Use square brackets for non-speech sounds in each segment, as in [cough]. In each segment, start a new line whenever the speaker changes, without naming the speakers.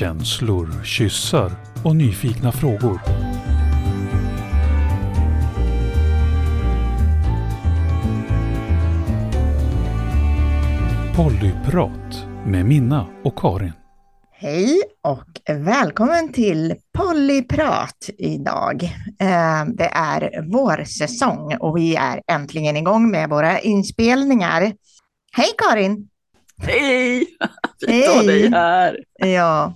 Känslor, kyssar och nyfikna frågor. Pollyprat med Minna och Karin.
Hej och välkommen till Pollyprat idag. Eh, Det är vårsäsong och vi är äntligen igång med våra inspelningar. Hej Karin!
Hej! [laughs] Fint att ha dig här.
Ja,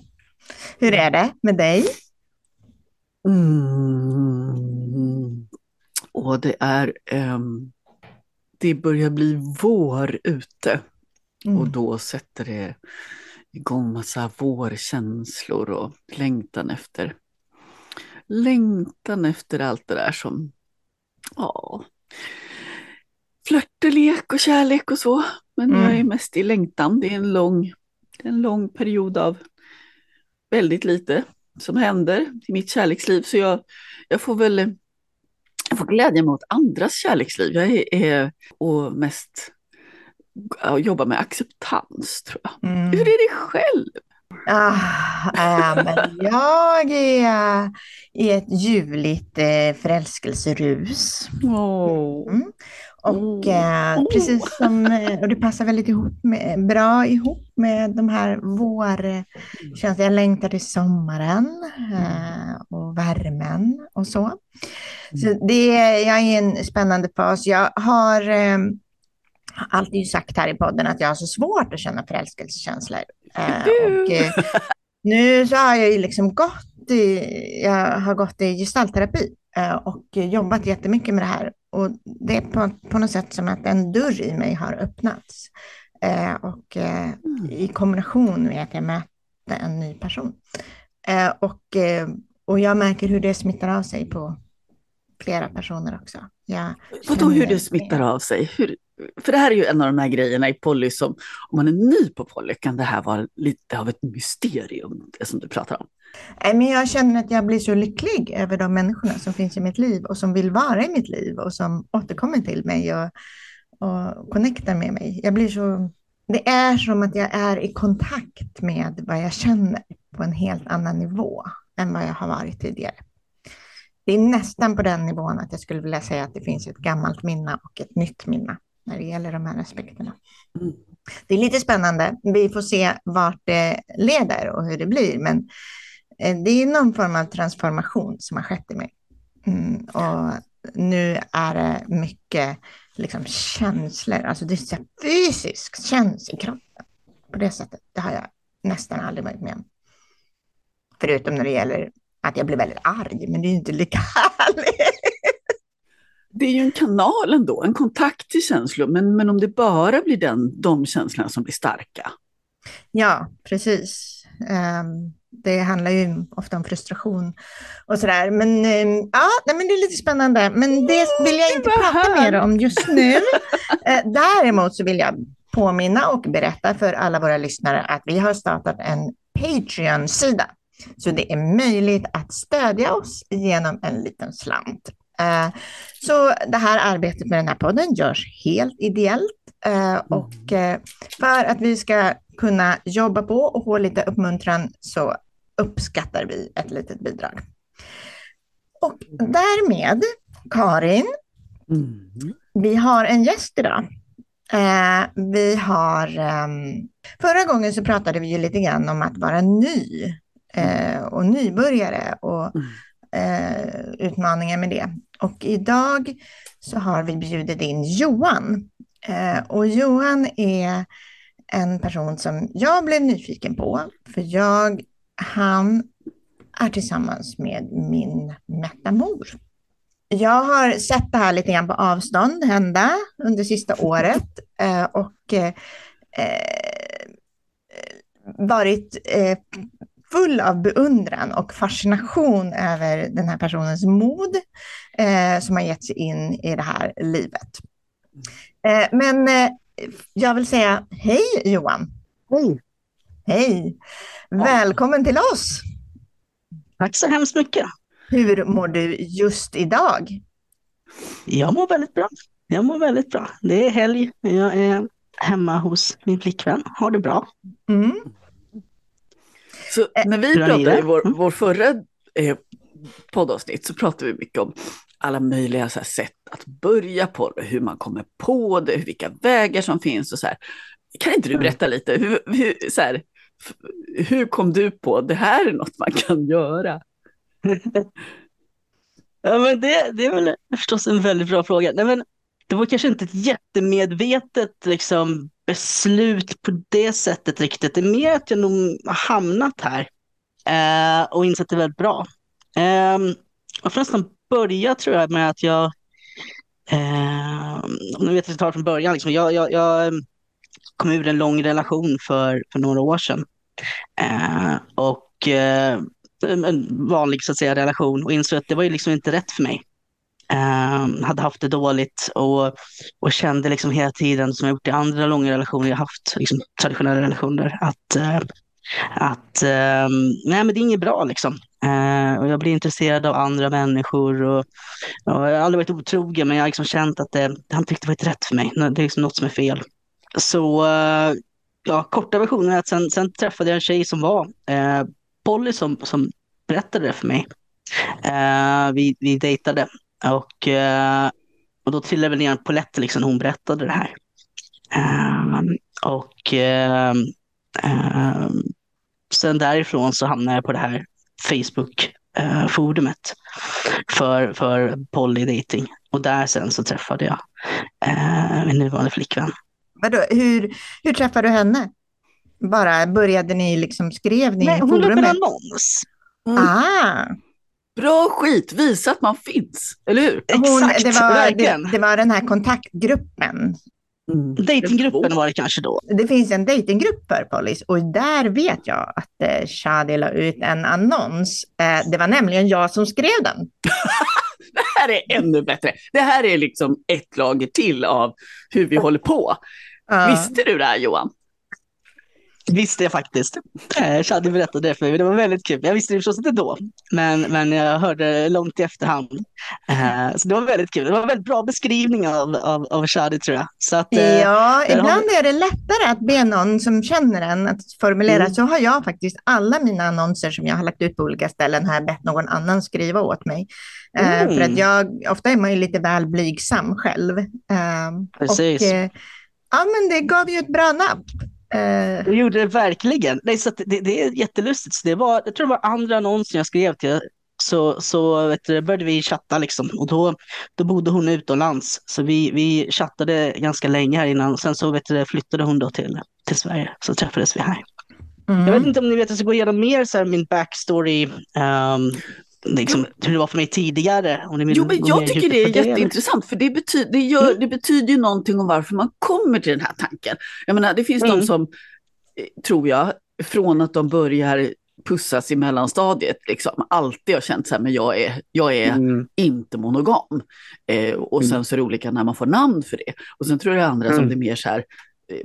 hur är det med dig?
Mm. Och det är, ehm, det börjar bli vår ute
Mm.
och då sätter det igång massa vårkänslor och längtan efter, längtan efter allt det där som, ja, flört och lek och kärlek och så. Men jag är
Mm.
mest i längtan. Det är en lång, en lång period av väldigt lite som händer i mitt kärleksliv. Så jag, jag får väl jag får glädja mig åt andras kärleksliv. Jag är, är och mest ja, jobba med acceptans tror jag.
Mm.
Hur är det själv?
Ah, äh, men jag är i ett ljuvligt eh, förälskelserus. Mm. Och
Mm.
eh, precis som, eh, och det passar väldigt ihop med, bra ihop med de här vårkänslorna. Jag längtar till sommaren eh, och värmen och så. Så det, jag är i en spännande fas. Jag har eh, alltid sagt här i podden att jag har så svårt att känna förälskelsekänslor. Eh, och, eh, [laughs] nu så har jag ju liksom gått i, jag har gått i gestaltterapi och jobbat jättemycket med det här. Och det är på, på något sätt som att en dörr i mig har öppnats. Eh, och eh, i kombination med att jag mötte en ny person. Eh, och, eh, och jag märker hur det smittar av sig på flera personer också. Jag
Vadå hur det smittar av sig? Hur, för det här är ju en av de här grejerna i poly som, om man är ny på poly kan det här vara lite av ett mysterium, det som du pratar om.
Nej, men jag känner att jag blir så lycklig över de människorna som finns i mitt liv och som vill vara i mitt liv och som återkommer till mig och, och connectar med mig. Jag blir så, det är som att jag är i kontakt med vad jag känner på en helt annan nivå än vad jag har varit tidigare. Det är nästan på den nivån att jag skulle vilja säga att det finns ett gammalt minne och ett nytt minne när det gäller de här aspekterna.
Mm.
Det är lite spännande. Vi får se vart det leder och hur det blir, men Eh, Det är någon form av transformation som har skett i mig. Mm, och nu är det mycket liksom, känslor, alltså det är så fysiskt, känns i kroppen. På det sättet, det har jag nästan aldrig varit med om. Förutom när det gäller att jag blir väldigt arg, men det är inte lika [laughs] härligt.
Det är ju en kanal ändå, en kontakt till känslor, men, men om det bara blir den, de känslorna som blir starka.
Ja, precis. Ehm, det handlar ju ofta om frustration och sådär. Men ehm, ja, nej, men det är lite spännande. Men det vill jag inte prata mer om just nu. [laughs] Eh, Däremot så vill jag påminna och berätta för alla våra lyssnare att vi har startat en Patreon-sida. Så det är möjligt att stödja oss genom en liten slant. Eh, Så det här arbetet med den här podden görs helt ideellt. eh, Och eh, för att vi ska kunna jobba på och få lite uppmuntran så uppskattar vi ett litet bidrag. Och därmed, Karin,
Mm.
vi har en gäst idag. Vi har, ehm, förra gången så pratade vi ju lite grann om att vara ny och nybörjare och
Mm
eh, utmaningar med det. Och idag så har vi bjudit in Johan. Eh, och Johan är en person som jag blev nyfiken på, för jag, han är tillsammans med min metamor. Jag har sett det här lite grann på avstånd hända under sista året eh, och eh, eh, varit eh, full av beundran och fascination över den här personens mod eh, som har gett sig in i det här livet. Eh, men eh, jag vill säga hej Johan.
Hej,
Hej! Välkommen till oss!
tack så hemskt mycket.
Hur mår du just idag?
Jag mår väldigt bra. Jag mår väldigt bra. Det är helg. Jag är hemma hos min flickvän. Har det bra.
Mm.
Så
Eh,
när vi
Dra
pratade i vår,
Mm.
vår förra eh, poddavsnitt så pratade vi mycket om alla möjliga här, sätt att börja på hur man kommer på det, vilka vägar som finns och så här. Kan inte du
Mm.
berätta lite, hur, hur, så här, hur kom du på det här är något man kan göra? [laughs]
Ja, men det, det är väl förstås en väldigt bra fråga. Nej, men det var kanske inte ett jättemedvetet liksom, beslut på det sättet riktigt. Det är mer att jag nog har hamnat här eh, och insett det väldigt bra. Eh, jag får nästan börja tror jag med att jag, eh, om ni vet jag tar från början, liksom, jag, jag, jag ehm, kom ur en lång relation för, för några år sedan. Eh, och eh, en vanlig så att säga, relation och insåg att det var ju liksom inte rätt för mig. Eh, hade haft det dåligt och, och kände liksom hela tiden, som jag gjort i andra långa relationer jag haft, liksom traditionella relationer, att, eh, att eh, nej men det är inget bra liksom. Eh, och jag blir intresserad av andra människor och, och jag har aldrig varit otrogen men jag har liksom känt att det, han tyckte det var inte rätt för mig. Det är liksom något som är fel. Så eh, ja, korta versionen är att sen, sen träffade jag en tjej som var eh, Polly som, som berättade det för mig. Eh, vi, vi dejtade och, eh, och då trillade väl ner en polett liksom när hon berättade det här. Eh, och eh, eh, sen därifrån så hamnade jag på det här Facebook-forumet för, för Polly Dating. Och där sen så träffade jag eh, min nuvarande flickvän.
Vadå, hur, hur träffade du henne? Bara började ni liksom, skrev ni
Nej,
i
hon la upp en
forumet?
annons.
Ah,
Bra skit, visa att man finns, eller hur?
hon,
Exakt,
det, var,
verkligen.
det, det var den här kontaktgruppen.
Mm.
Datinggruppen var det kanske då.
Det finns en datinggrupp för Polis och där vet jag att eh, Shadi la ut en annons. Eh, det var nämligen jag som skrev den. [laughs]
Det här är ännu bättre. Det här är liksom ett lager till av hur vi håller på.
Ja.
Visste du det här Johan?
Visste jag faktiskt. Eh, Shadi berättade det för mig. Det var väldigt kul. Jag visste det förstås inte då, men, men jag hörde långt i efterhand. Eh, så det var väldigt kul. Det var en väldigt bra beskrivning av, av, av Shadi tror jag. Så att, eh,
Ja,
där har
ibland är det lättare att be någon som känner en att formulera.
Mm.
Så har jag faktiskt alla mina annonser som jag har lagt ut på olika ställen jag bett någon annan skriva åt mig. Eh,
Mm.
för att jag, ofta är man ju lite väl blygsam själv. Eh,
Precis.
Och, eh, ja, men det gav ju ett bra napp. Eh,
Det gjorde det verkligen. Nej, så det, det är jättelustigt. Så det var, jag tror det var andra annonsen jag skrev till. Så, så vet du, började vi chatta liksom. Och då, då bodde hon utomlands. Så vi, vi chattade ganska länge här innan. Sen så vet du, flyttade hon då till, till Sverige. Så träffades vi här.
mm.
Jag vet inte om ni vet, jag ska gå igenom mer så här, min backstory. ehm, liksom, hur det var för mig tidigare. Om ni
Jo, men jag tycker det är
eller?
jätteintressant, för det, betyder, det, gör,
Mm.
det betyder ju någonting om varför man kommer till den här tanken. Jag menar, det finns
Mm.
de som, eh, tror jag, från att de börjar pussas i mellanstadiet, liksom, alltid har känt så här, men jag är, jag är
Mm.
inte monogam. Eh, och
Mm.
sen så är det olika när man får namn för det. Och sen tror jag det andra som
Mm.
det är mer så här, eh,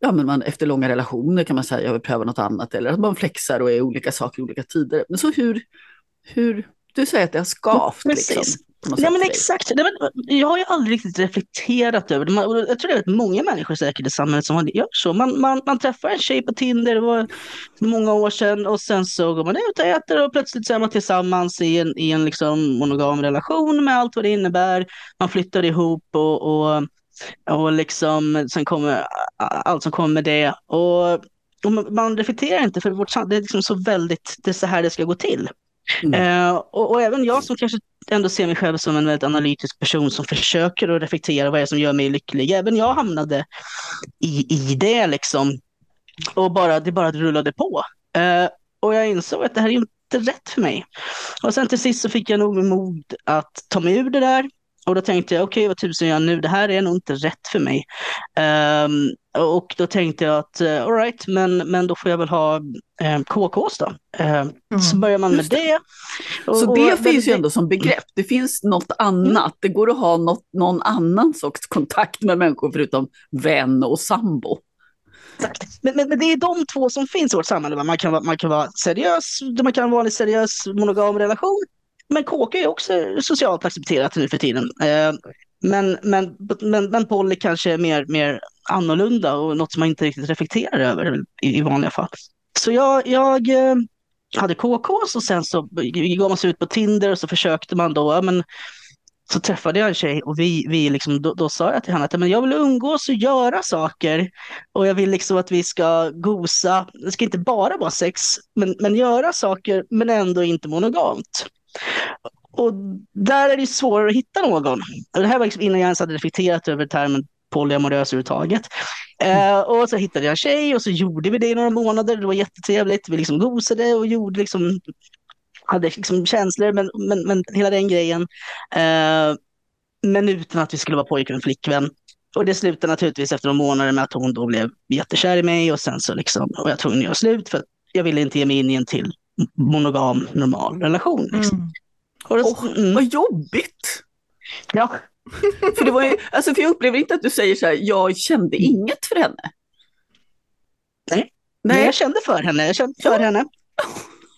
ja men man efter långa relationer kan man säga, jag vill pröva något annat. Eller att man flexar och är olika saker i olika tider. Men så hur, hur du säger att det har skavt
Precis.
liksom.
Ja men exakt. Jag har ju aldrig riktigt reflekterat över det. Jag tror det är rätt många människor säkert i samhället som gör så. Man, man, man träffar en tjej på Tinder, det var många år sedan, och sen så går man ut och äter och plötsligt så är man tillsammans i en, i en liksom monogam relation med allt vad det innebär. Man flyttar ihop och, och, och liksom, sen kommer allt som kommer med det. Och, och man- reflekterar inte för vårt det är liksom så väldigt, det är så här det ska gå till.
Mm.
Eh, och, och även jag som kanske ändå ser mig själv som en väldigt analytisk person som försöker att reflektera vad det är som gör mig lycklig. Även jag hamnade i, i det liksom. Och bara, det bara rullade på. Eh, och jag insåg att det här är inte rätt för mig. Och sen till sist så fick jag nog mod att ta mig ur det där. Och då tänkte jag, okej vad tusen gör jag nu? Det här är nog inte rätt för mig. Ehm, och då tänkte jag att, uh, alright, men, men då får jag väl ha uh, KKs då. Så
Mm.
börjar man med
Just det.
det. Och-
Så
och-
det
men
finns ju ändå som begrepp. Det finns något annat. Det går att ha något, någon annan sorts kontakt med människor förutom vän och sambo.
Exakt. Men, men, men det är de två som finns i vårt samhälle. Man kan, man kan vara seriös, man kan vara en seriös monogam relation. Men kåka är också socialt accepterat nu för tiden. Eh, men, men, men, men poly kanske är mer, mer annorlunda och något som man inte riktigt reflekterar över i, i vanliga fall. Så jag, jag, eh, hade KKs och sen så gav man sig ut på Tinder och så försökte man då, men så träffade jag en tjej och vi, vi liksom, då, då sa jag till henne att men jag vill umgås och göra saker. Och jag vill liksom att vi ska gosa. Det ska inte bara vara sex, men, men göra saker, men ändå inte monogamt. Och där är det svårare att hitta någon. Det här var liksom innan jag ens hade reflekterat över termen polyamorös överhuvudtaget. Eh, och så hittade jag en tjej och så gjorde vi det i några månader. Det var jättetrevligt. Vi liksom gosade och gjorde liksom hade liksom känslor, men, men, men hela den grejen. Uh, men utan att vi skulle vara pojkvän och flickvän. Och det slutade naturligtvis efter några månader med att hon då blev jättekär i mig och sen så liksom, och jag tvungen att göra slut för att jag ville inte ge mig in i en till monogam normal relation. Liksom.
Mm. Och det, oh, mm. Vad jobbigt!
Ja. [laughs]
för, det var ju, alltså, för jag upplever inte att du säger så här, jag kände inget för henne.
Nej, Nej. jag kände för henne. Jag kände för ja. henne. [laughs]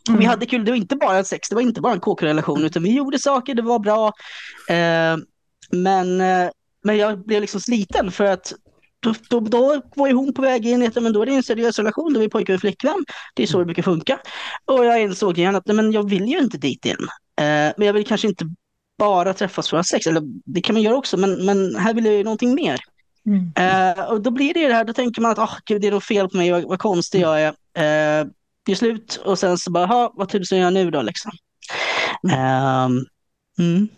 Mm. Vi hade kul, det var inte bara sex, det var inte bara en KK-relation, utan vi gjorde saker, det var bra. Eh, men, eh, men jag blev liksom sliten för att då, då, då var ju hon på väg in i men då är det en seriös relation, då är vi pojkar och flickvän. Det är så det brukar funka. Och jag insåg igen att nej, men jag vill ju inte dit igen. Eh, men jag vill kanske inte bara träffas för att ha sex, eller det kan man göra också, men, men här vill jag ju någonting mer. Mm. Eh, och då blir det ju det här, då tänker man att oh, gud, det är något fel på mig, vad, vad konstig jag är. Eh, det slut och sen så bara, vad tusan gör jag nu då liksom? Mm. Um,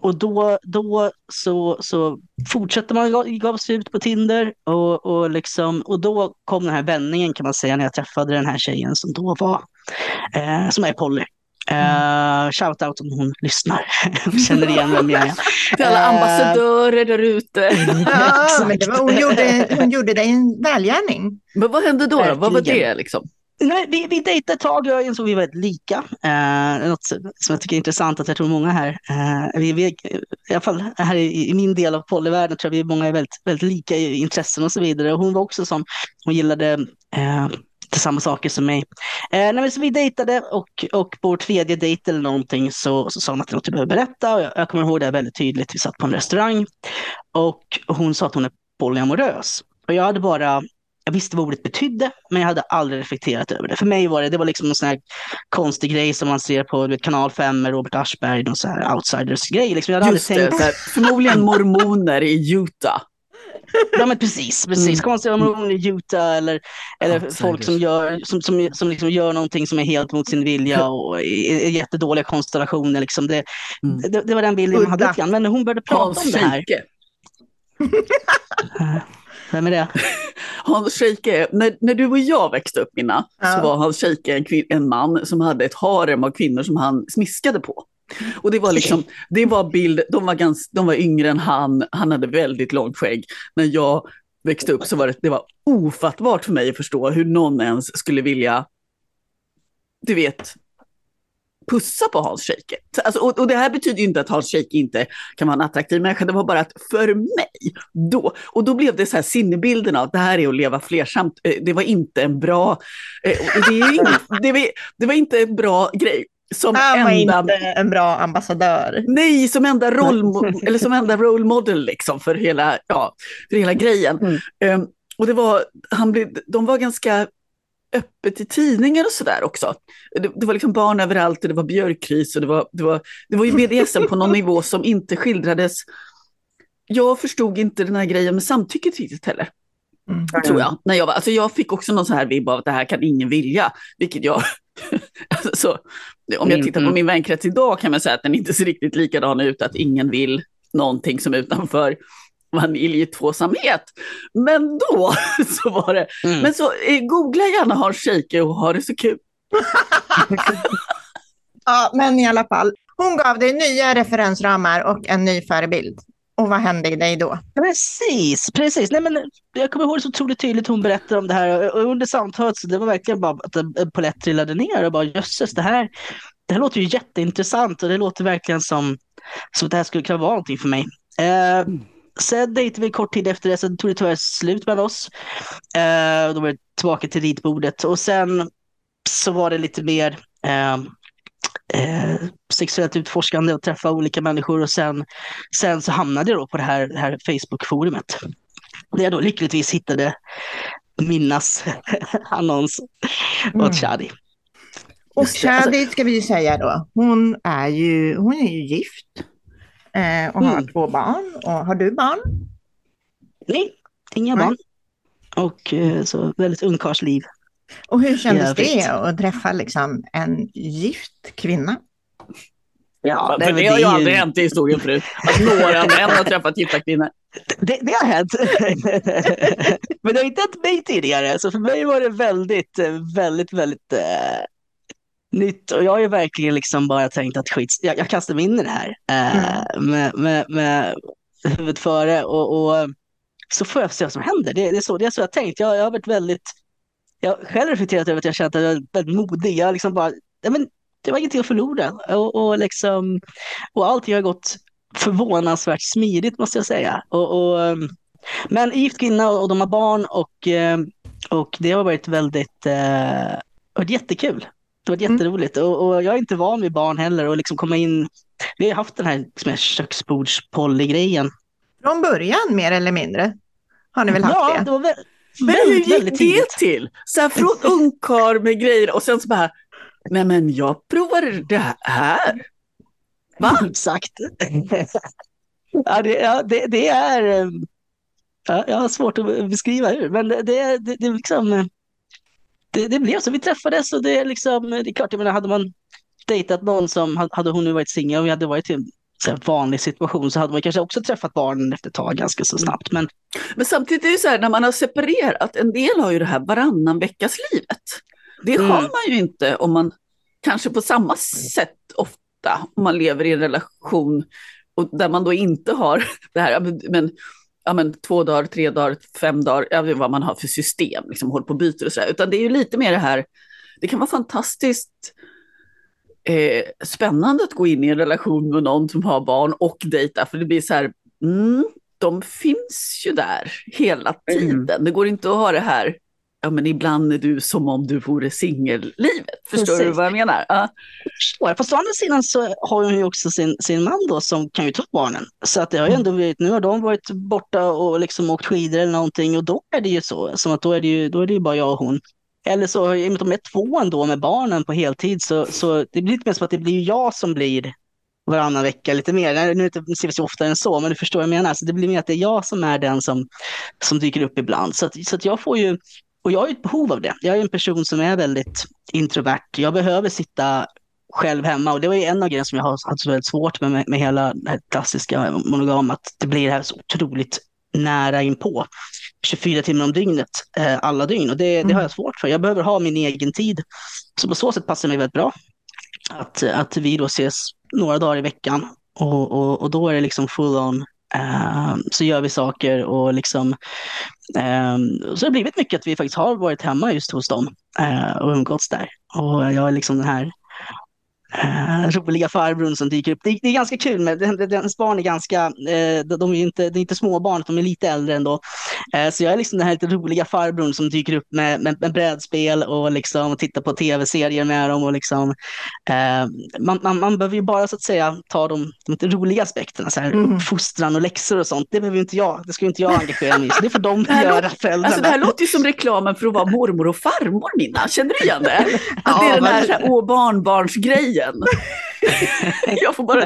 Och då, då så, så fortsätter man gav sig ut på Tinder och, och, liksom, och då kom den här vändningen kan man säga när jag träffade den här tjejen som då var, eh, som är Polly. Uh, shout out om hon lyssnar. [laughs] Känner igen vem jag är.
Till alla uh, ambassadörer där ute. [laughs]
ja, men var, hon, gjorde, hon gjorde dig en välgärning.
Men vad hände då? då? Vad var det liksom?
Nej, vi, vi dejtade ett tag och jag insåg att vi var väldigt lika. Eh, något som jag tycker är intressant att jag tror många här, eh, vi, vi, i alla fall här i, i min del av polyvärlden tror jag vi många är väldigt, väldigt lika i intressen och så vidare. Och hon var också som, hon gillade eh, samma saker som mig. Eh, nej, så vi dejtade och, och på vår tredje dejt eller någonting så, så sa hon att det något jag behöver berätta. Och jag, jag kommer ihåg det väldigt tydligt. Vi satt på en restaurang och hon sa att hon är polyamorös. Och jag hade bara jag visste vad ordet betydde, men jag hade aldrig reflekterat över det. För mig var det, det var liksom en sån här konstig grej som man ser på vet, kanal 5 med Robert Aschberg, någon sån här outsiders-grej. Liksom, jag hade
Just aldrig tänkt... det, förmodligen mormoner i Utah.
Ja men precis, precis. Mm. Konstiga mormoner i Utah eller, eller folk som gör, som, som, som liksom gör någonting som är helt mot sin vilja och är jättedåliga konstellationer. Liksom. Det, mm. det, det, var den bilden jag hade. Men när hon började prata Hans om det här. [laughs] Vem är det?
Hans Scheike, när, när du och jag växte upp Minna, ja. så var Hans Scheike en, en man som hade ett harem av kvinnor som han smiskade på. Och det var liksom, det var bild, de var, ganska, de var yngre än han, han hade väldigt långt skägg. När jag växte upp så var det, det var ofattbart för mig att förstå hur någon ens skulle vilja, du vet, pussa på Hans Scheike. Alltså, och, och, det här betyder inte att Hans Scheike inte kan vara en attraktiv människa, det var bara att för mig, då, och då blev det så här sinnebilden av att det här är att leva flersamt, eh, det var inte en bra, eh, det, är, [laughs] det, var, det var inte en bra grej.
Som Han var enda, inte en bra ambassadör.
Nej, som enda, roll, eller som enda role model liksom för hela, ja, för hela grejen. Mm. Um, och det var, han blev, de var ganska öppet i tidningar och sådär också. Det, det, var liksom barn överallt och det var björkkris och det var, det var, det var ju BDSM på någon [laughs] nivå som inte skildrades. Jag förstod inte den här grejen med samtycket riktigt heller. Mm. Tror jag. När jag, var, alltså jag fick också någon sån här vibb av att det här kan ingen vilja, vilket jag... [laughs] alltså, om jag tittar på mm. min vänkrets idag kan man säga att den inte ser riktigt likadan ut, att ingen vill någonting som är utanför vaniljtvåsamhet. Men då [laughs] så var det, mm. men så eh, googla gärna Har Scheike och ha det så kul. [laughs]
ja, men i alla fall. Hon gav dig nya referensramar och en ny förebild. Och vad hände i dig då?
Precis, precis. Nej, men jag kommer ihåg det så otroligt tydligt hon berättade om det här. Och under samtalet så det var verkligen bara att en polett trillade ner och bara jösses, det här, det här låter ju jätteintressant och det låter verkligen som, som att det här skulle kunna vara någonting för mig. Eh, Sen dejtade vi kort tid efter det, sen tog det tyvärr slut med oss. Eh, då var det tillbaka till ritbordet och sen så var det lite mer eh, eh, sexuellt utforskande och träffa olika människor och sen, sen så hamnade jag då på det här, det här Facebook-forumet. Där jag då lyckligtvis hittade Minnas [laughs] annons mm. Shadi.
Och
det, alltså-
Shadi ska vi ju säga då, hon är ju, hon är ju gift eh, och har
Mm.
två barn. Och har du barn?
Nej, inga
Nej.
barn. Och eh, så väldigt ungkarlsliv.
Och hur kändes det att träffa liksom en gift kvinna?
Ja,
För det har ju aldrig hänt i historien förut. Att några [laughs] män har träffat gifta kvinnor.
Det, det har hänt. [laughs] Men det har inte hänt mig tidigare. Så för mig var det väldigt, väldigt, väldigt eh, nytt. Och jag har ju verkligen liksom bara tänkt att skit, jag, jag kastar mig in i det här eh, med, med, med huvudet före. Och, och så får jag se vad som händer. Det, det, är, så, det är så jag har tänkt. Jag, jag har varit väldigt, jag har själv reflekterat över att jag känt att jag är väldigt modig. Jag liksom bara, ja, men, det var ingenting att förlora. Och, och, liksom, och allting har gått förvånansvärt smidigt måste jag säga. Och, och, men gift kvinna och de har barn och, ehm, och det har varit väldigt eh, varit jättekul. Det varit
Mm.
jätteroligt och, och jag är inte van vid barn heller och liksom komma in. Vi har haft den här, liksom, här köksbordspolly-grejen.
Från början mer eller mindre har ni väl haft
Ja,
det?
det var vä-
Men hur gick det till? Så här från ungkarl med grejer och sen så bara, nej men jag provar det här. Va? [laughs]
Exakt. ja, det, ja, det, det är... eh, Ja, jag har svårt att beskriva hur, men det, det, det, det är liksom... Det, det blev så. Vi träffades och det är liksom... Det är klart, jag menar, hade man dejtat någon som... Hade hon nu varit singel och vi hade varit i en så vanlig situation så hade man kanske också träffat barnen efter ett tag ganska så snabbt. Men
Men samtidigt är det så här, när man har separerat, en del har ju det här varannan veckas livet. Det
Mm.
har man ju inte om man kanske på samma sätt ofta, om man lever i en relation och där man då inte har [laughs] det här, men, ja, men två dagar, tre dagar, fem dagar, jag vet vad man har för system, liksom håller på och byter och så där. Utan det är ju lite mer det här, det kan vara fantastiskt eh, spännande att gå in i en relation med någon som har barn och dejta, för det blir så här, mm, de finns ju där hela tiden. Det går inte att ha det här, ja men ibland är du som om du vore singellivet. Förstår du
Precis.
vad jag menar? Ja.
förstår jag. Fast å andra sidan så har hon ju också sin, sin man då som kan ju ta barnen. Så att det har ju ändå blivit, nu har de varit borta och liksom åkt skidor eller någonting och då är det ju så. Som att då är det ju, då är det ju bara jag och hon. Eller så, i och med att de är två ändå med barnen på heltid så, så det blir lite mer som att det blir ju jag som blir varannan vecka lite mer. Nu ses vi oftare än så, men du förstår vad jag menar. Så det blir mer att det är jag som är den som, som dyker upp ibland. Så, att, så att jag får ju, och jag har ett behov av det. Jag är en person som är väldigt introvert. Jag behöver sitta själv hemma och det var ju en av grejerna som jag har haft så väldigt svårt med, med, med hela det här klassiska monogama, att det blir det här så otroligt nära inpå. 24 timmar om dygnet, eh, alla dygn. Och det, det har jag svårt för. Jag behöver ha min egen tid. Så på så sätt passar det mig väldigt bra. Att, att vi då ses några dagar i veckan och, och, och då är det liksom full on. Eh, så gör vi saker och liksom eh, så har det blivit mycket att vi faktiskt har varit hemma just hos dem eh, och umgåtts där. Och jag är liksom den här eh, roliga farbrorn som dyker upp. Det, det är ganska kul, den, ens barn är ganska, eh, de är ju inte, det är inte småbarn, de är lite äldre ändå. Eh, så jag är liksom den här lite roliga farbrorn som dyker upp med, med, med brädspel och liksom tittar på tv-serier med dem. Och liksom, eh, man, man, man behöver ju bara så att säga ta de, de roliga aspekterna, så här,
Mm.
fostran och läxor och sånt. Det behöver inte jag, det ska inte jag engagera mig i. Så det får de
Det
göra,
låter-
föräldrarna.
Alltså det här låter ju som reklamen för att vara mormor och farmor Minna. Känner du igen det? [laughs] Att det är
Ja,
den här, så här åh barnbarnsgrejen. [laughs] jag, får bara,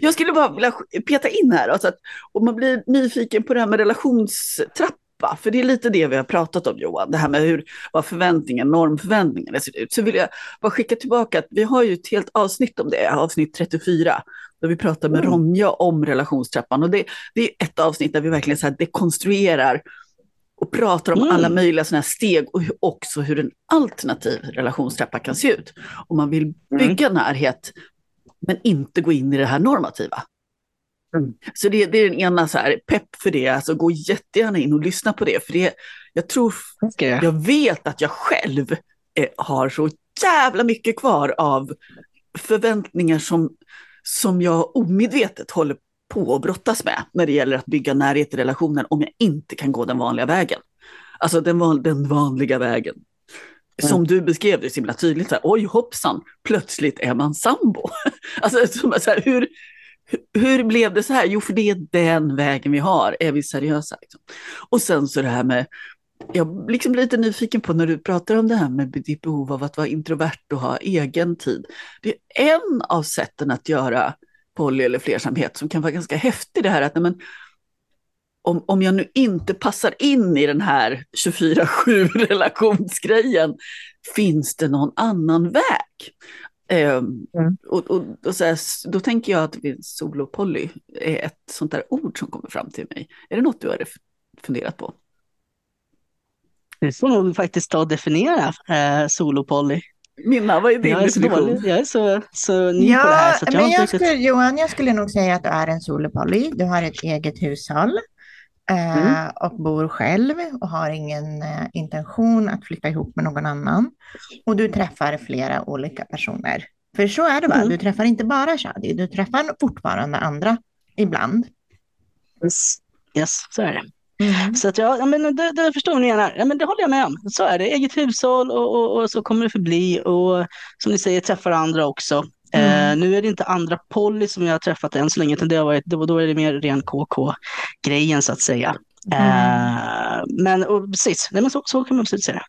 jag skulle bara vilja peta in här, alltså att om man blir nyfiken på det här med relationstrappa, för det är lite det vi har pratat om Johan, det här med hur, vad förväntningen, normförväntningarna ser ut, så vill jag bara skicka tillbaka att vi har ju ett helt avsnitt om det, avsnitt 34, där vi pratar med
Mm.
Ronja om relationstrappan. Och det, det är ett avsnitt där vi verkligen så här dekonstruerar och pratar om
Mm.
alla möjliga sådana här steg och också hur en alternativ relationstrappa kan se ut. Om man vill bygga närhet men inte gå in i det här normativa.
Mm.
Så det, det är den ena så här, pepp för det, alltså gå jättegärna in och lyssna på det. För det, jag tror,
Ska jag?
jag vet att jag själv eh, har så jävla mycket kvar av förväntningar som, som jag omedvetet håller på att brottas med när det gäller att bygga närhet i relationen om jag inte kan gå den vanliga vägen. Alltså den, van, den vanliga vägen. Som du beskrev det så himla tydligt, så här, oj hoppsan, plötsligt är man sambo. [laughs] alltså, så här, hur, hur- blev det så här? Jo, för det är den vägen vi har, är vi seriösa? Liksom. Och sen så det här med jag blir liksom lite nyfiken på när du pratar om det här med ditt behov av att vara introvert och ha egen tid. Det är en av sätten att göra poly eller flersamhet som kan vara ganska häftig det här att men, om, om jag nu inte passar in i den här 24-7 relationsgrejen, finns det någon annan väg? Um, mm. och, och, och så här, då tänker jag att solopoly är ett sånt där ord som kommer fram till mig. Är det något du har funderat på?
Det får nog faktiskt ta och definiera eh, solopoly.
Minna, vad är din jag är definition?
jag är så, så ny ja, på det här. Så
jag men jag skulle, Johan, jag skulle nog säga att du är en solopoly. Du har ett eget hushåll eh, mm. och bor själv och har ingen eh, intention att flytta ihop med någon annan. Och du träffar flera olika personer. För så är det va? Mm. Du träffar inte bara Shadi, du träffar fortfarande andra ibland.
Yes, yes så är det. Mm. Så att ja, ja men det, det förstår ni gärna. Ja, men det håller jag med om. Så är det. Eget hushåll och, och, och så kommer det förbli. Och som ni säger, träffar andra också. Mm. Eh, nu är det inte andra Polly som jag har träffat än så länge, utan det har varit, då, då är det mer ren KK-grejen så att säga. Mm. Eh, men och, precis, Nej, men så, så kan man absolut säga.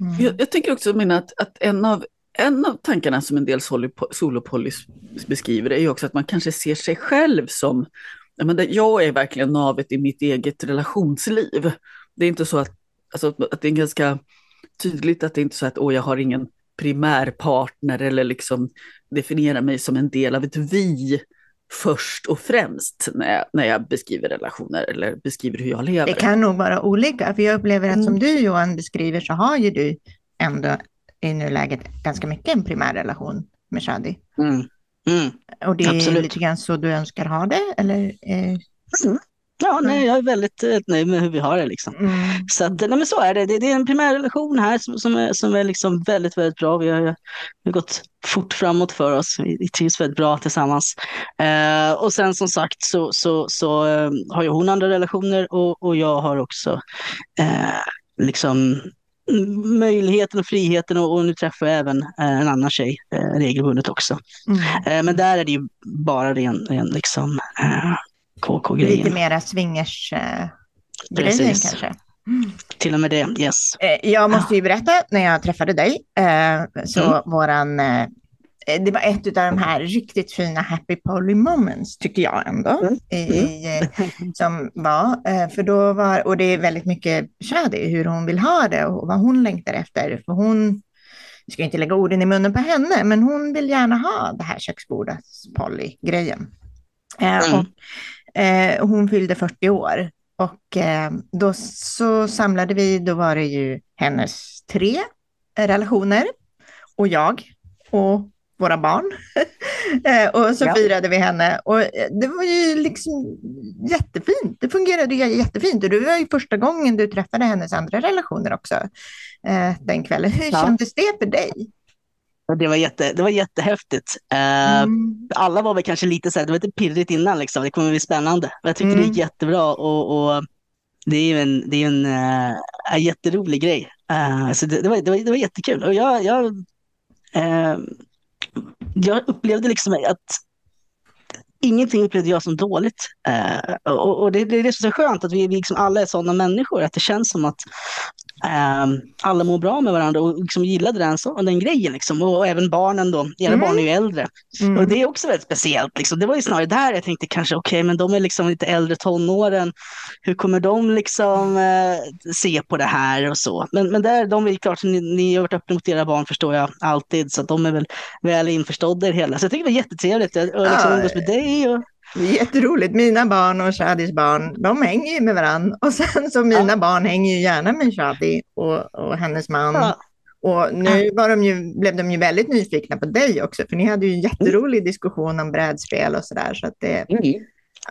Mm. Jag, jag tänker också mina att, att en av en av tankarna som en del solopollys beskriver är ju också att man kanske ser sig själv som jag är verkligen navet i mitt eget relationsliv. Det är inte så att, alltså, att det är ganska tydligt att det är inte så att åh, jag har ingen primärpartner eller liksom definierar mig som en del av ett vi först och främst när jag, när jag beskriver relationer eller beskriver hur jag lever.
Det kan nog vara olika, för jag upplever att mm. som du Johan beskriver så har ju du ändå i nuläget ganska mycket en primärrelation med Shadi. Mm. Mm, och det absolut. är lite grann så du önskar ha det? Eller, eh...
mm. Ja, nej, jag är väldigt eh, nöjd med hur vi har det. Liksom. Mm. Så, att, nej, men så är det. det. det. är en primärrelation här som, som är, som är liksom väldigt, väldigt bra. Vi har, vi har gått fort framåt för oss. Vi, vi trivs väldigt bra tillsammans. Eh, och sen som sagt så, så, så eh, har ju hon andra relationer och, och jag har också eh, liksom möjligheten och friheten och, och nu träffar jag även eh, en annan tjej eh, regelbundet också. Mm. Eh, men där är det ju bara ren, ren liksom, eh, KK-grejen.
Lite mera swingers-grejen kanske.
Mm. Till och med det, yes.
Jag måste ju berätta, när jag träffade dig, så mm. våran det var ett av de här riktigt fina happy poly moments, tycker jag ändå, mm. i, mm. som var. Eh, för då var, och det är väldigt mycket Shadi, hur hon vill ha det och vad hon längtar efter. För hon, jag ska inte lägga orden i munnen på henne, men hon vill gärna ha det här köksbordet Polly-grejen. Eh, mm. Och, hon fyllde 40 år och då så samlade vi, då var det ju hennes tre relationer och jag och våra barn. [laughs] Eh, och så ja. firade vi henne och eh, det var ju liksom jättefint. Det fungerade jättefint och det var ju första gången du träffade hennes andra relationer också eh, den kvällen. Hur ja. kändes det för dig?
Det var, jätte, det var jättehäftigt. Mm. Alla var väl kanske lite så här, det var lite pirrigt innan liksom. Det kommer bli spännande. Jag tyckte mm. det gick jättebra och, och det är ju en, det är en, en jätterolig grej. så det, det, var, det, var, det var jättekul och jag, jag jag upplevde liksom att ingenting upplevde jag som dåligt. Eh, och, och det, det, är det som är så skönt, att vi, vi liksom alla är sådana människor, att det känns som att alla mår bra med varandra och liksom gillade den, så, den grejen. Liksom. Och, och, även barnen då, era mm. barn är ju äldre. Mm. Och det är också väldigt speciellt. Liksom. Det var ju snarare där jag tänkte kanske, okej, okay, men de är liksom lite äldre tonåren. Hur kommer de liksom uh, se på det här och så? Men, men där, de är klart, ni, ni har varit öppna mot era barn förstår jag alltid, så de är väl väl införstådda i det hela. Så jag tycker det var jättetrevligt att liksom, umgås med dig och
det är jätteroligt. Mina barn och Shadis barn, de hänger ju med varandra. Och sen så mina ja. barn hänger ju gärna med Shadi och, och hennes man. Ja. Och nu var de ju, blev de ju väldigt nyfikna på dig också, för ni hade ju en jätterolig diskussion om brädspel och sådär. Så att det, mm.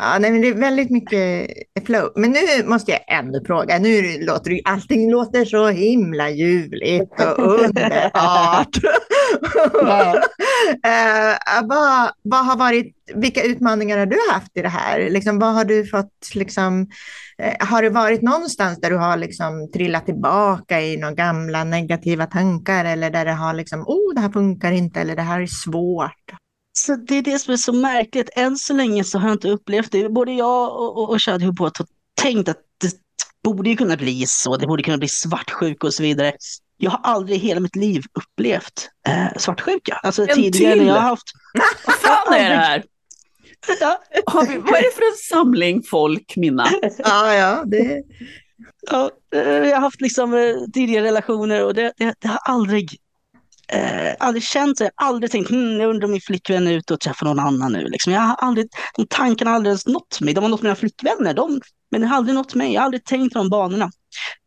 Ja, nej, men det är väldigt mycket flow. Men nu måste jag ändå fråga. Nu låter det, allting låter så himla ljuvligt och [laughs] underbart. Uh, [laughs] vad, vad har varit, vilka utmaningar har du haft i det här? Liksom, vad har du fått, liksom, uh, har det varit någonstans där du har liksom, trillat tillbaka i några gamla negativa tankar eller där det har liksom, oh, det här funkar inte eller det här är svårt?
Så det är det som är så märkligt. Än så länge så har jag inte upplevt det. Både jag och, och, och Shadi har tänkt att det borde ju kunna bli så, det borde kunna bli svartsjuka och så vidare. Jag har aldrig i hela mitt liv upplevt eh, svartsjuka. Alltså
En
tidigare
till.
när jag har haft... [laughs]
Vad fan är det här? [laughs]
Ja,
vi, vad är det för en samling folk, Minna? [laughs]
Ja, ja, det,
ja, eh, jag har haft liksom eh, tidigare relationer och det, det, det har aldrig, eh, aldrig känt så. Jag har aldrig tänkt, hm, jag undrar om min flickvän är ute och träffar någon annan nu. Liksom. Jag har aldrig, de tankarna har aldrig ens nått mig. De har nått mina flickvänner, de, men det har aldrig nått mig. Jag har aldrig tänkt de banorna.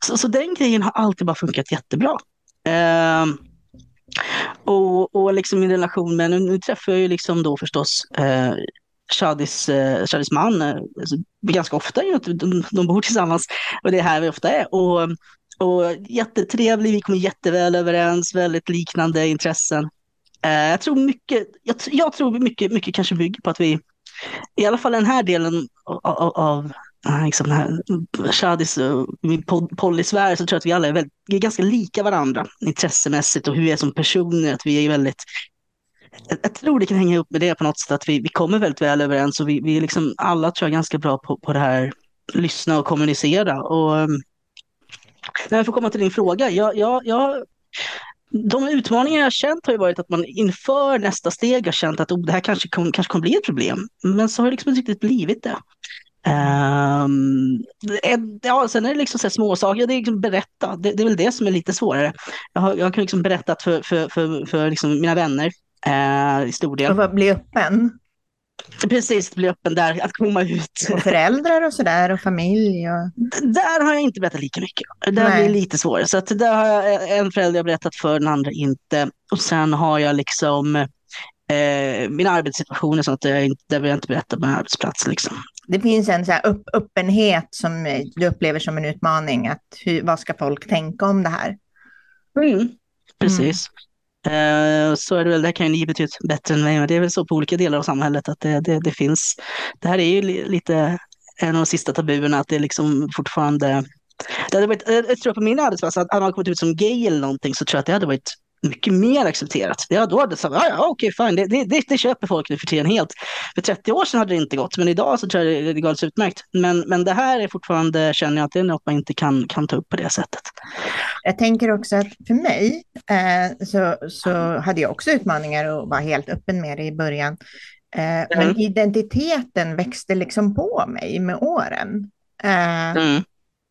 Så, så den grejen har alltid bara funkat jättebra. Eh, och, och liksom min relation med, nu, nu träffar jag ju liksom då förstås eh, Shadis, eh, Shadis man eh, alltså, ganska ofta, ju, de, de bor tillsammans och det är här vi ofta är. Och, och jättetrevlig, vi kommer jätteväl överens, väldigt liknande intressen. Eh, jag tror mycket, jag, jag tror mycket, mycket kanske bygger på att vi, i alla fall den här delen av, av, av eh, liksom den här eh, Shadis och min pod- så tror jag att vi alla är, väldigt, är ganska lika varandra intressemässigt och hur vi är som personer, att vi är väldigt jag, jag tror det kan hänga ihop med det på något sätt, att vi, vi kommer väldigt väl överens och vi, vi är liksom alla tror jag ganska bra på, på det här, lyssna och kommunicera. Och, ehm, um, när jag får komma till din fråga, jag, jag, jag, de utmaningar jag har känt har ju varit att man inför nästa steg har känt att oh, det här kanske, kom, kanske kommer bli ett problem. Men så har det liksom inte riktigt blivit det. Um, ja, sen är det liksom så små saker. det är liksom berätta, det, det är väl det som är lite svårare. Jag har, jag har liksom berättat för, för, för, för liksom mina vänner eh, i stor del.
och vad bli öppen.
Precis, bli öppen där, att komma ut.
Och föräldrar och sådär och familj. Och...
Där har jag inte berättat lika mycket. Där blir det lite svårare. Så att där har jag en förälder jag berättat för, den andra inte. Och sen har jag liksom eh, mina arbetssituationer, så att jag inte, där vill jag inte berätta på en arbetsplats. Liksom.
Det finns en så upp, öppenhet som eh, du upplever som en utmaning. Att hur, vad ska folk tänka om det här?
Mm, precis. Eh, Eh, så är det väl, det här kan ju ni betydligt bättre än mig, men det är väl så på olika delar av samhället att det, det, det finns. Det här är ju li, lite en av de sista tabuerna, att det är liksom fortfarande det hade varit, jag tror på min arbetsplats, att hade man kommit ut som gay eller någonting så tror jag att det hade varit mycket mer accepterat. Ja, då hade sagt, ja, ja okej, fine, det, det, det, det köper folk nu för tiden helt. För 30 år sedan hade det inte gått, men idag så tror jag det, det går alldeles utmärkt. Men, men det här är fortfarande, känner jag att det är något man inte kan, kan ta upp på det sättet.
Jag tänker också att för mig eh, så, så hade jag också utmaningar och var helt öppen med det i början. Eh, Men identiteten växte liksom på mig med åren. Eh,
Mm.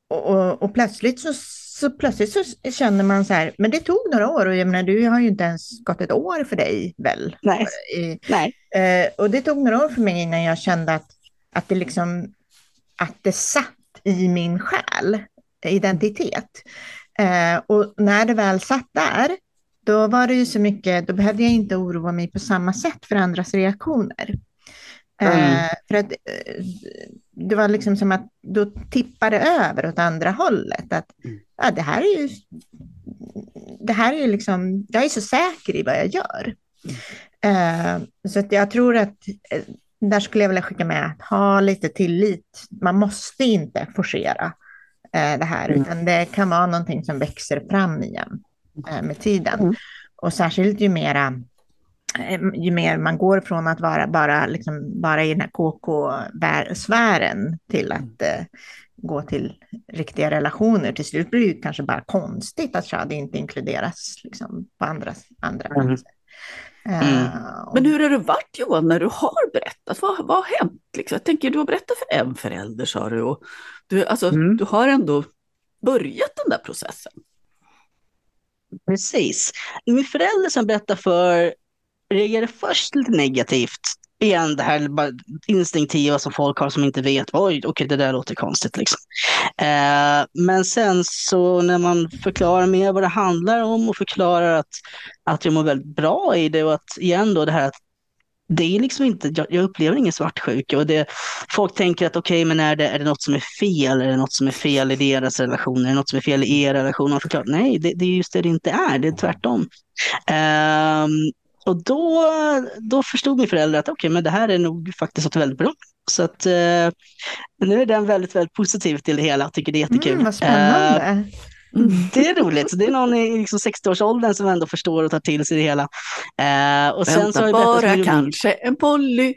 och, och, och plötsligt så, så plötsligt så känner man så här, men det tog några år och jag menar, du har ju inte ens gått ett år för dig väl?
Nej,
I,
nej.
Eh, och det tog några år för mig innan jag kände att, att det liksom att det satt i min själ, identitet. Eh, och när det väl satt där, då var det ju så mycket, då behövde jag inte oroa mig på samma sätt för andras reaktioner. Eh,
Mm.
för att eh, det var liksom som att då tippade över åt andra hållet. Att ja, det här är ju, det här är ju liksom, jag är så säker i vad jag gör. Eh, så jag tror att eh, där skulle jag vilja skicka med att ha lite tillit. Man måste inte forcera eh, det här,
Mm.
utan det kan vara någonting som växer fram igen eh, med tiden.
Mm.
Och särskilt ju mera ju mer man går från att vara bara, liksom, bara i den här KK-sfären till att gå till riktiga relationer. Till slut blir det ju kanske bara konstigt att Shadi inte inkluderas liksom, på andra, andra
Mm.
platser.
Mm.
Eh,
Men hur har det varit Johan när du har berättat? Vad, vad har hänt? Liksom? Jag tänker, du har berättat för en förälder sa du. Och du, alltså,
Mm.
du har ändå börjat den där processen.
Precis. Min förälder som berättade för reagerade först lite negativt. Igen det här bara instinktiva som folk har som inte vet. Oj, okej det där låter konstigt liksom. Eh, men sen så när man förklarar mer vad det handlar om och förklarar att, att jag mår väldigt bra i det och att igen då det här att det är liksom inte, jag, jag upplever ingen svartsjuka och det, folk tänker att okej, men är det, är det något som är fel? Är det något som är fel i deras relation? Är det något som är fel i er relation? Och förklarar, nej, det, det är just det det inte är, det är tvärtom. Eh, och då, då förstod min förälder att okej, men det här är nog faktiskt något väldigt bra. Så att eh, nu är den väldigt, väldigt positiv till det hela, tycker det är jättekul.
Mm, vad spännande.
Eh, det är roligt. Det är någon i liksom 60-årsåldern som ändå förstår och tar till sig det hela. Eh, och sen så har
Vänta
jag berättat
bara,
för-
kanske en Polly.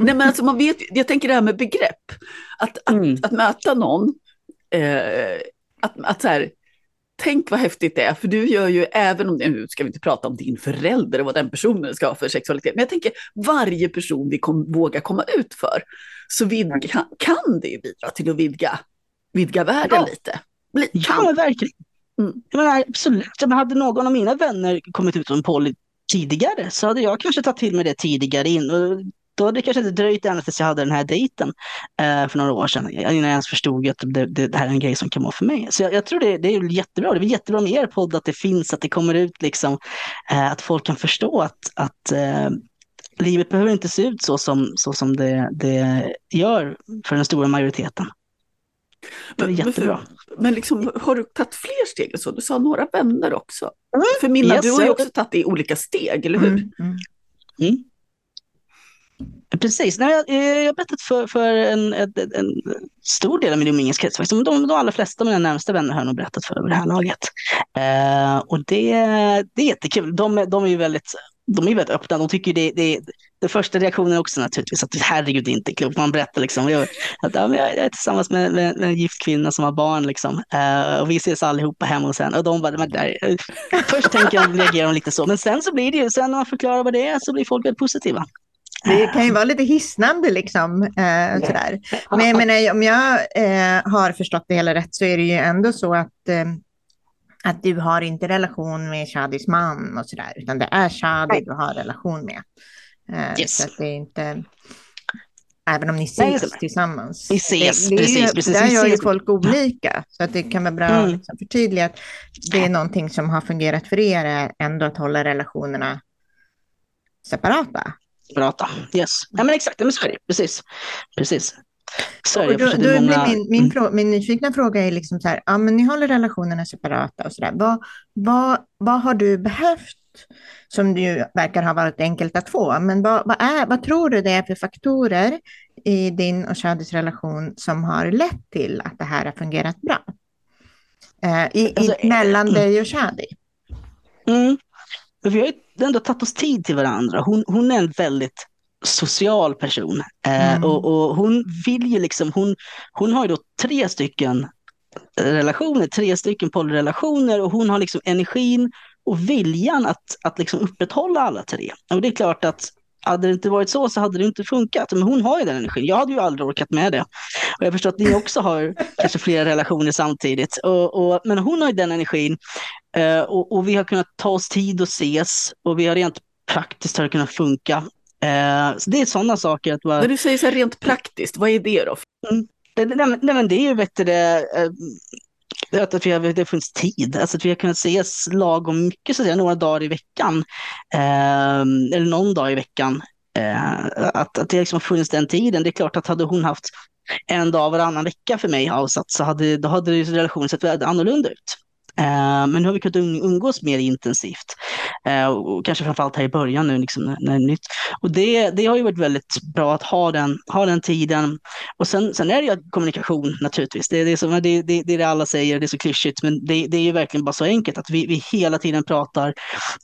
Nej men alltså man vet, jag tänker det här med begrepp. Att, att,
Mm.
att möta någon, eh, att, att så här, tänk vad häftigt det är, för du gör ju, även om, nu ska vi inte prata om din förälder och vad den personen ska ha för sexualitet, men jag tänker varje person vi kom, vågar komma ut för, så vidga, kan, kan det ju bidra till att vidga, vidga världen
Ja.
lite.
Ja,
kan.
men verkligen.
Mm.
Jag menar, absolut. Jag hade någon av mina vänner kommit ut som poly tidigare så hade jag kanske tagit till mig det tidigare in. Och då hade det kanske inte dröjt ända tills jag hade den här dejten eh, för några år sedan innan jag ens förstod att det, det, det här är en grej som kan vara för mig. Så jag, jag tror det, det är jättebra. Det är jättebra med er podd att det finns, att det kommer ut liksom, eh, att folk kan förstå att, att eh, livet behöver inte se ut så som, så som det, det gör för den stora majoriteten. Det är
Men- men för-
jättebra.
Men liksom, har du tagit fler steg? än Så? Du sa några vänner också. För Minna,
Yes,
du har ju också tagit det i olika steg, eller hur?
Mm, mm.
Precis. Nej, jag, eh, jag har berättat för, för en, en, en stor del av min umgängeskrets. faktiskt. De, de allra flesta av mina närmsta vänner har jag nog berättat för över det här laget. Eh, och det, det är jättekul. De, är- de är ju väldigt, de är väldigt öppna. De tycker det, det, den första reaktionen är också naturligtvis att herregud, det är inte klokt. Man berättar liksom jag, att ja, jag är tillsammans med, med, med en gift kvinna som har barn. Liksom. Uh, och vi ses allihopa hemma hos henne. Och de bara, men där, eh, först tänker jag, reagerar de lite så. Men sen så blir det ju, sen när man förklarar vad det är så blir folk väldigt positiva.
Det kan ju vara lite hisnande liksom. Eh, sådär. Men jag menar, om jag eh, har förstått det hela rätt så är det ju ändå så att, eh, att du har inte relation med Shadis man och sådär, utan det är Shadi du har relation med. Eh,
Yes.
Så att det är inte, även om ni
Nej,
ses
det.
tillsammans.
Vi ses,
det, det är ju,
precis, precis,
Där gör ju folk olika, så att det kan vara bra
Mm.
att liksom förtydliga att det är någonting som har fungerat för er, är ändå att hålla relationerna separata.
Prata. Yes. Ja, men exakt, men så är det. Precis. Precis. Så är det.
Då, då
många...
min, min,
Mm.
frå, min nyfikna fråga är liksom så här, ja men ni håller relationerna separata och så där. Vad, vad, vad har du behövt som du ju verkar ha varit enkelt att få, men vad, vad, är, vad tror du det är för faktorer i din och Shadis relation som har lett till att det här har fungerat bra? Eh, i,
Alltså,
i, mellan
mm.
dig och Shadi.
Mm. Vi har ju ändå tagit oss tid till varandra. Hon, hon är en väldigt social person. Eh,
Mm.
och, och hon vill ju liksom, hon, hon har ju då tre stycken relationer, tre stycken polyrelationer och hon har liksom energin och viljan att, att liksom upprätthålla alla tre. Och det är klart att hade det inte varit så så hade det inte funkat. Men hon har ju den energin. Jag hade ju aldrig orkat med det. Och jag förstår att ni också har kanske flera relationer samtidigt. Och, och, men hon har ju den energin. Eh, och, och vi har kunnat ta oss tid att ses och vi har rent praktiskt har det kunnat funka. Eh, så det är sådana saker att vara...
När du säger så här rent praktiskt, vad är det då?
Det, det, nej, men det är ju det, eh, att vi har, det har funnits tid, alltså att vi har kunnat ses lagom mycket, så att säga, några dagar i veckan. Eh, eller någon dag i veckan. Eh, att, att det liksom har funnits den tiden. Det är klart att hade hon haft en dag varannan vecka för mig avsatt så hade, då hade relationen sett väldigt annorlunda ut. Eh, men nu har vi kunnat um- umgås mer intensivt. Eh, och kanske framförallt här i början nu liksom, när, det är nytt. Och det, det har ju varit väldigt bra att ha den, ha den tiden. Och sen, sen är det ju kommunikation naturligtvis. Det är det, som, det, det, det är det alla säger, det är så klyschigt, men det, det är ju verkligen bara så enkelt att vi, vi hela tiden pratar.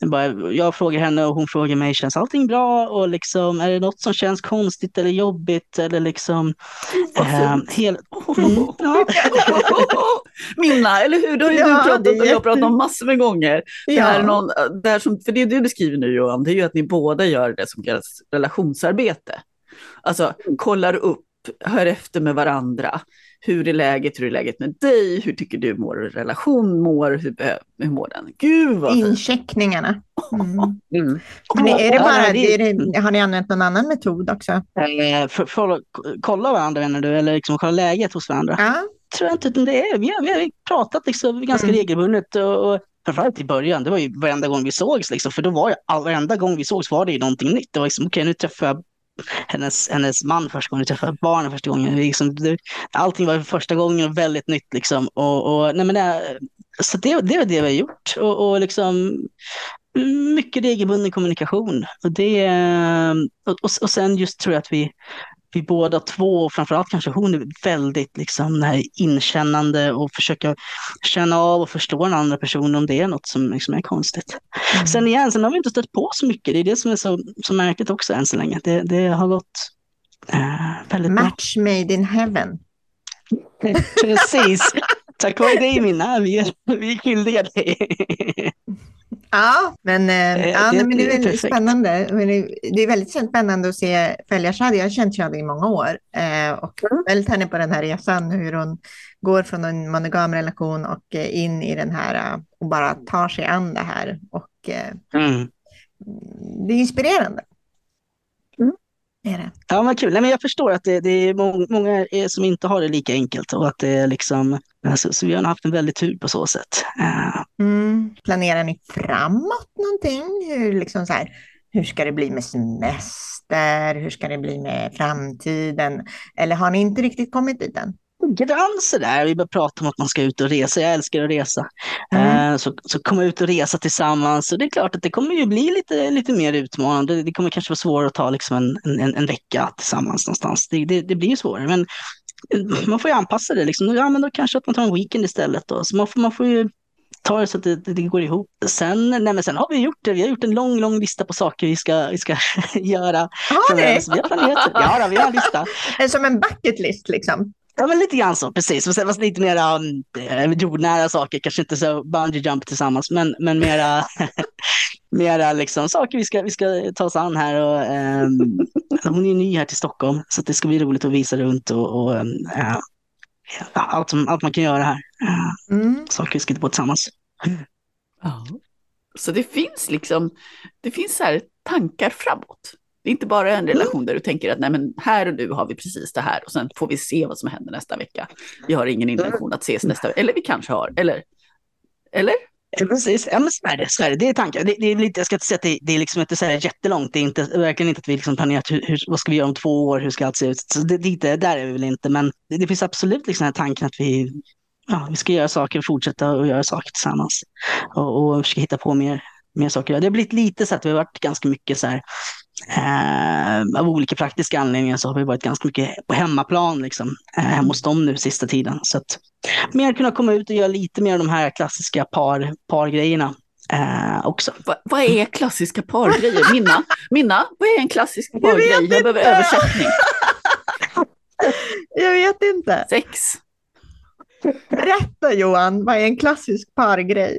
Bara, jag frågar henne och hon frågar mig, känns allting bra? Och liksom, är det något som känns konstigt eller jobbigt? Eller liksom,
Vad fint.
hel, [laughs] mm, ja,
Minna, eller hur? Det har ju
Ja,
du och jag
jätte-
pratat om massor med gånger. Det här är
Ja.
någon, det här som, för det du beskriver nu Johan, det är ju att ni båda gör det som kallas relationsarbete. Alltså kollar upp, hör efter med varandra. Hur är läget? Hur är läget med dig? Hur tycker du mår relation mår? Hur, hur mår den? Gud vad.
Incheckningarna. Mm. [laughs]
Mm.
Men är det
Ja,
bara, är det, har ni använt någon annan metod också?
eh, för, för att kolla varandra menar du, eller liksom kolla läget hos varandra?
Ja.
Tror jag inte att det är. Vi har, vi har pratat liksom ganska
Mm.
regelbundet och, och framförallt i början, det var ju varenda gång vi sågs liksom, för då var ju all, varenda gång vi sågs var det ju någonting nytt. Det var liksom, okej nu träffar jag hennes, hennes man första gången, nu träffar jag barnen första gången. Liksom, det, allting var första gången och väldigt nytt liksom. Och, och, nej men det, så det, det är det vi har gjort. Och, och liksom mycket regelbunden kommunikation. Och, det, och, och, och sen just tror jag att vi vi båda två, och framförallt kanske hon, är väldigt liksom här inkännande och försöka känna av och förstå den andra personen om det är något som liksom är konstigt.
Mm.
Sen igen, sen har vi inte stött på så mycket. Det är det som är så, så märkligt också än så länge. Det, det har gått eh, väldigt bra.
Match made in heaven. [laughs]
Precis. Tack vare dig Minna, vi är, vi är skyldiga dig.
Ja, men, eh,
Eh,
ja,
det-
men det är väldigt
perfekt.
spännande. Det är väldigt spännande att se följa Shadi. Jag har känt Shadi i många år eh, och
Mm.
följt henne på den här resan, hur hon går från en monogam relation och eh, in i den här eh, och bara tar sig an det här. Och eh,
Mm.
det är inspirerande. Är det.
Ja, men kul. Nej, men jag förstår att det, det är må- många är, som inte har det lika enkelt och att det är liksom, alltså, så vi har haft en väldigt tur på så sätt. Eh,
Mm. Planerar ni framåt någonting? Hur, liksom så här, hur ska det bli med semester? Hur ska det bli med framtiden? Eller har ni inte riktigt kommit dit än?
Grann sådär, vi börjar prata om att man ska ut och resa. Jag älskar att resa.
Mm.
Eh, så, så komma ut och resa tillsammans. Så det är klart att det kommer ju bli lite, lite mer utmanande. Det kommer kanske vara svårare att ta liksom en, en, en vecka tillsammans någonstans. Det, det, det blir ju svårare. Men eh, man får ju anpassa det. Liksom. Ja, men då kanske att man tar en weekend istället. Då. Så man får, man får ju ta det så att det, det går ihop. Sen, nej, men sen har vi gjort det. Vi har gjort en lång, lång lista på saker vi ska, vi ska [laughs] göra.
Har ni?
Så vi har planerat. Ja, då, vi har en lista. [laughs]
Eh, Som en bucket list liksom?
Ja, men lite grann så, precis. Sen fast lite mer um, jordnära saker, kanske inte så bungee jump tillsammans, men, men mera, [laughs] mera liksom, saker vi ska, vi ska ta oss an här. Och, ehm, hon är ny här till Stockholm, så att det ska bli roligt att visa runt och, och ja, allt, som, allt man kan göra här. Eh,
Mm.
saker vi ska hitta på tillsammans.
Ja. Så det finns liksom, det finns så här tankar framåt. Det är inte bara en relation där du tänker att nej men här och nu har vi precis det här och sen får vi se vad som händer nästa vecka. Vi har ingen intention att ses nästa vecka, eller vi kanske har, eller? Eller?
Precis, ja, men så är det. Så är det. det är tanken. Det, det är lite, jag ska inte säga att det, det är liksom inte så här jättelångt. Det är inte, verkligen inte att vi liksom planerat hur, hur, vad ska vi göra om två år, hur ska allt se ut. Så det, det, där är vi väl inte, men det, det finns absolut liksom den här tanken att vi, ja, vi ska göra saker och fortsätta att göra saker tillsammans. Och, och försöka hitta på mer, mer saker. Det har blivit lite så att vi har varit ganska mycket så här, eh, av olika praktiska anledningar så har vi varit ganska mycket på hemmaplan liksom, eh, hemma hos dem nu sista tiden. Så att mer kunna komma ut och göra lite mer av de här klassiska par, pargrejerna eh, också.
Va, vad är klassiska pargrejer? Minna, Minna, vad är en klassisk pargrej? Jag,
inte.
behöver översättning.
Jag vet inte.
Sex.
Berätta Johan, vad är en klassisk pargrej?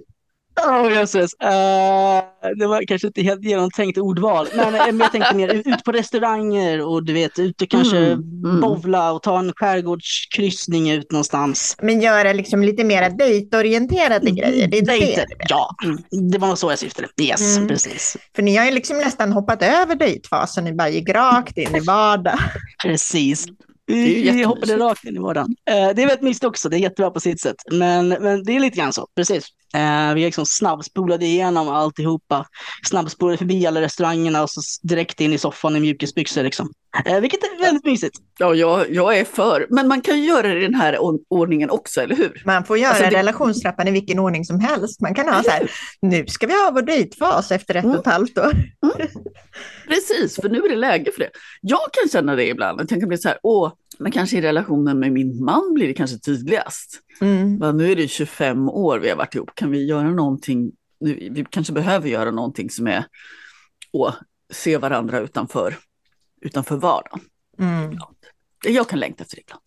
[laughs]
Oh, jösses. Eh, det var kanske inte helt genomtänkt ordval, men, eh, men jag tänkte mer ut på restauranger och du vet, ut och kanske
Mm, mm.
bovla och ta en skärgårdskryssning ut någonstans.
Men göra liksom lite mer dejtorienterade grejer. Det är
Dejter.
det.
Ja, mm, det var så jag syftade. Yes,
Mm.
precis.
För ni har ju liksom nästan hoppat över dejtfasen. Ni bara gick rakt in i vardag.
Precis. Vi, hoppade rakt in i vardagen. Eh, det är väldigt mysigt också, det är jättebra på sitt sätt. Men, men det är lite grann så, precis. Eh, vi liksom snabbspolade igenom alltihopa. Snabbspolade förbi alla restaurangerna och så direkt in i soffan i mjukisbyxor liksom. Eh, vilket är väldigt mysigt.
Ja, jag, jag är för. Men man kan ju göra det i den här or- ordningen också, eller hur?
Man får göra
Alltså, det-
relationstrappan i vilken ordning som helst. Man kan ha så här, [laughs] nu ska vi ha vår dejtfas efter ett
Mm.
och ett halvt år.
Precis, för nu är det läge för det. Jag kan känna det ibland. Jag tänker bli så här, åh, men kanske i relationen med min man blir det kanske tydligast.
Mm.
Men nu är det 25 år vi har varit ihop. Kan vi göra någonting? Nu, vi kanske behöver göra någonting som är att se varandra utanför, utanför vardagen.
Mm.
Jag kan längta efter det ibland.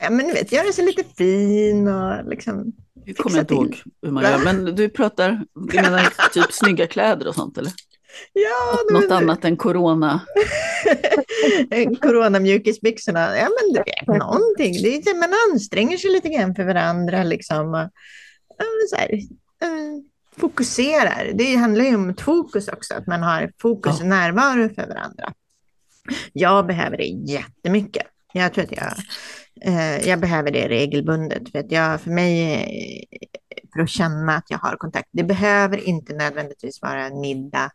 Ja, men du vet, göra sig lite fin och liksom.
Jag kommer inte ihåg hur man gör. Men du pratar, du menar [laughs] typ snygga kläder och sånt eller?
Ja, du
Något
vet,
annat än corona? [laughs]
Coronamjukisbyxorna. Ja, men du vet, någonting. Det är, man anstränger sig lite grann för varandra liksom. Men så här, fokuserar. Det handlar ju om ett fokus också, att man har fokus och närvaro för varandra. Jag behöver det jättemycket. Jag tror att jag, eh, jag behöver det regelbundet. För, att jag, för mig, för att känna att jag har kontakt. Det behöver inte nödvändigtvis vara en middag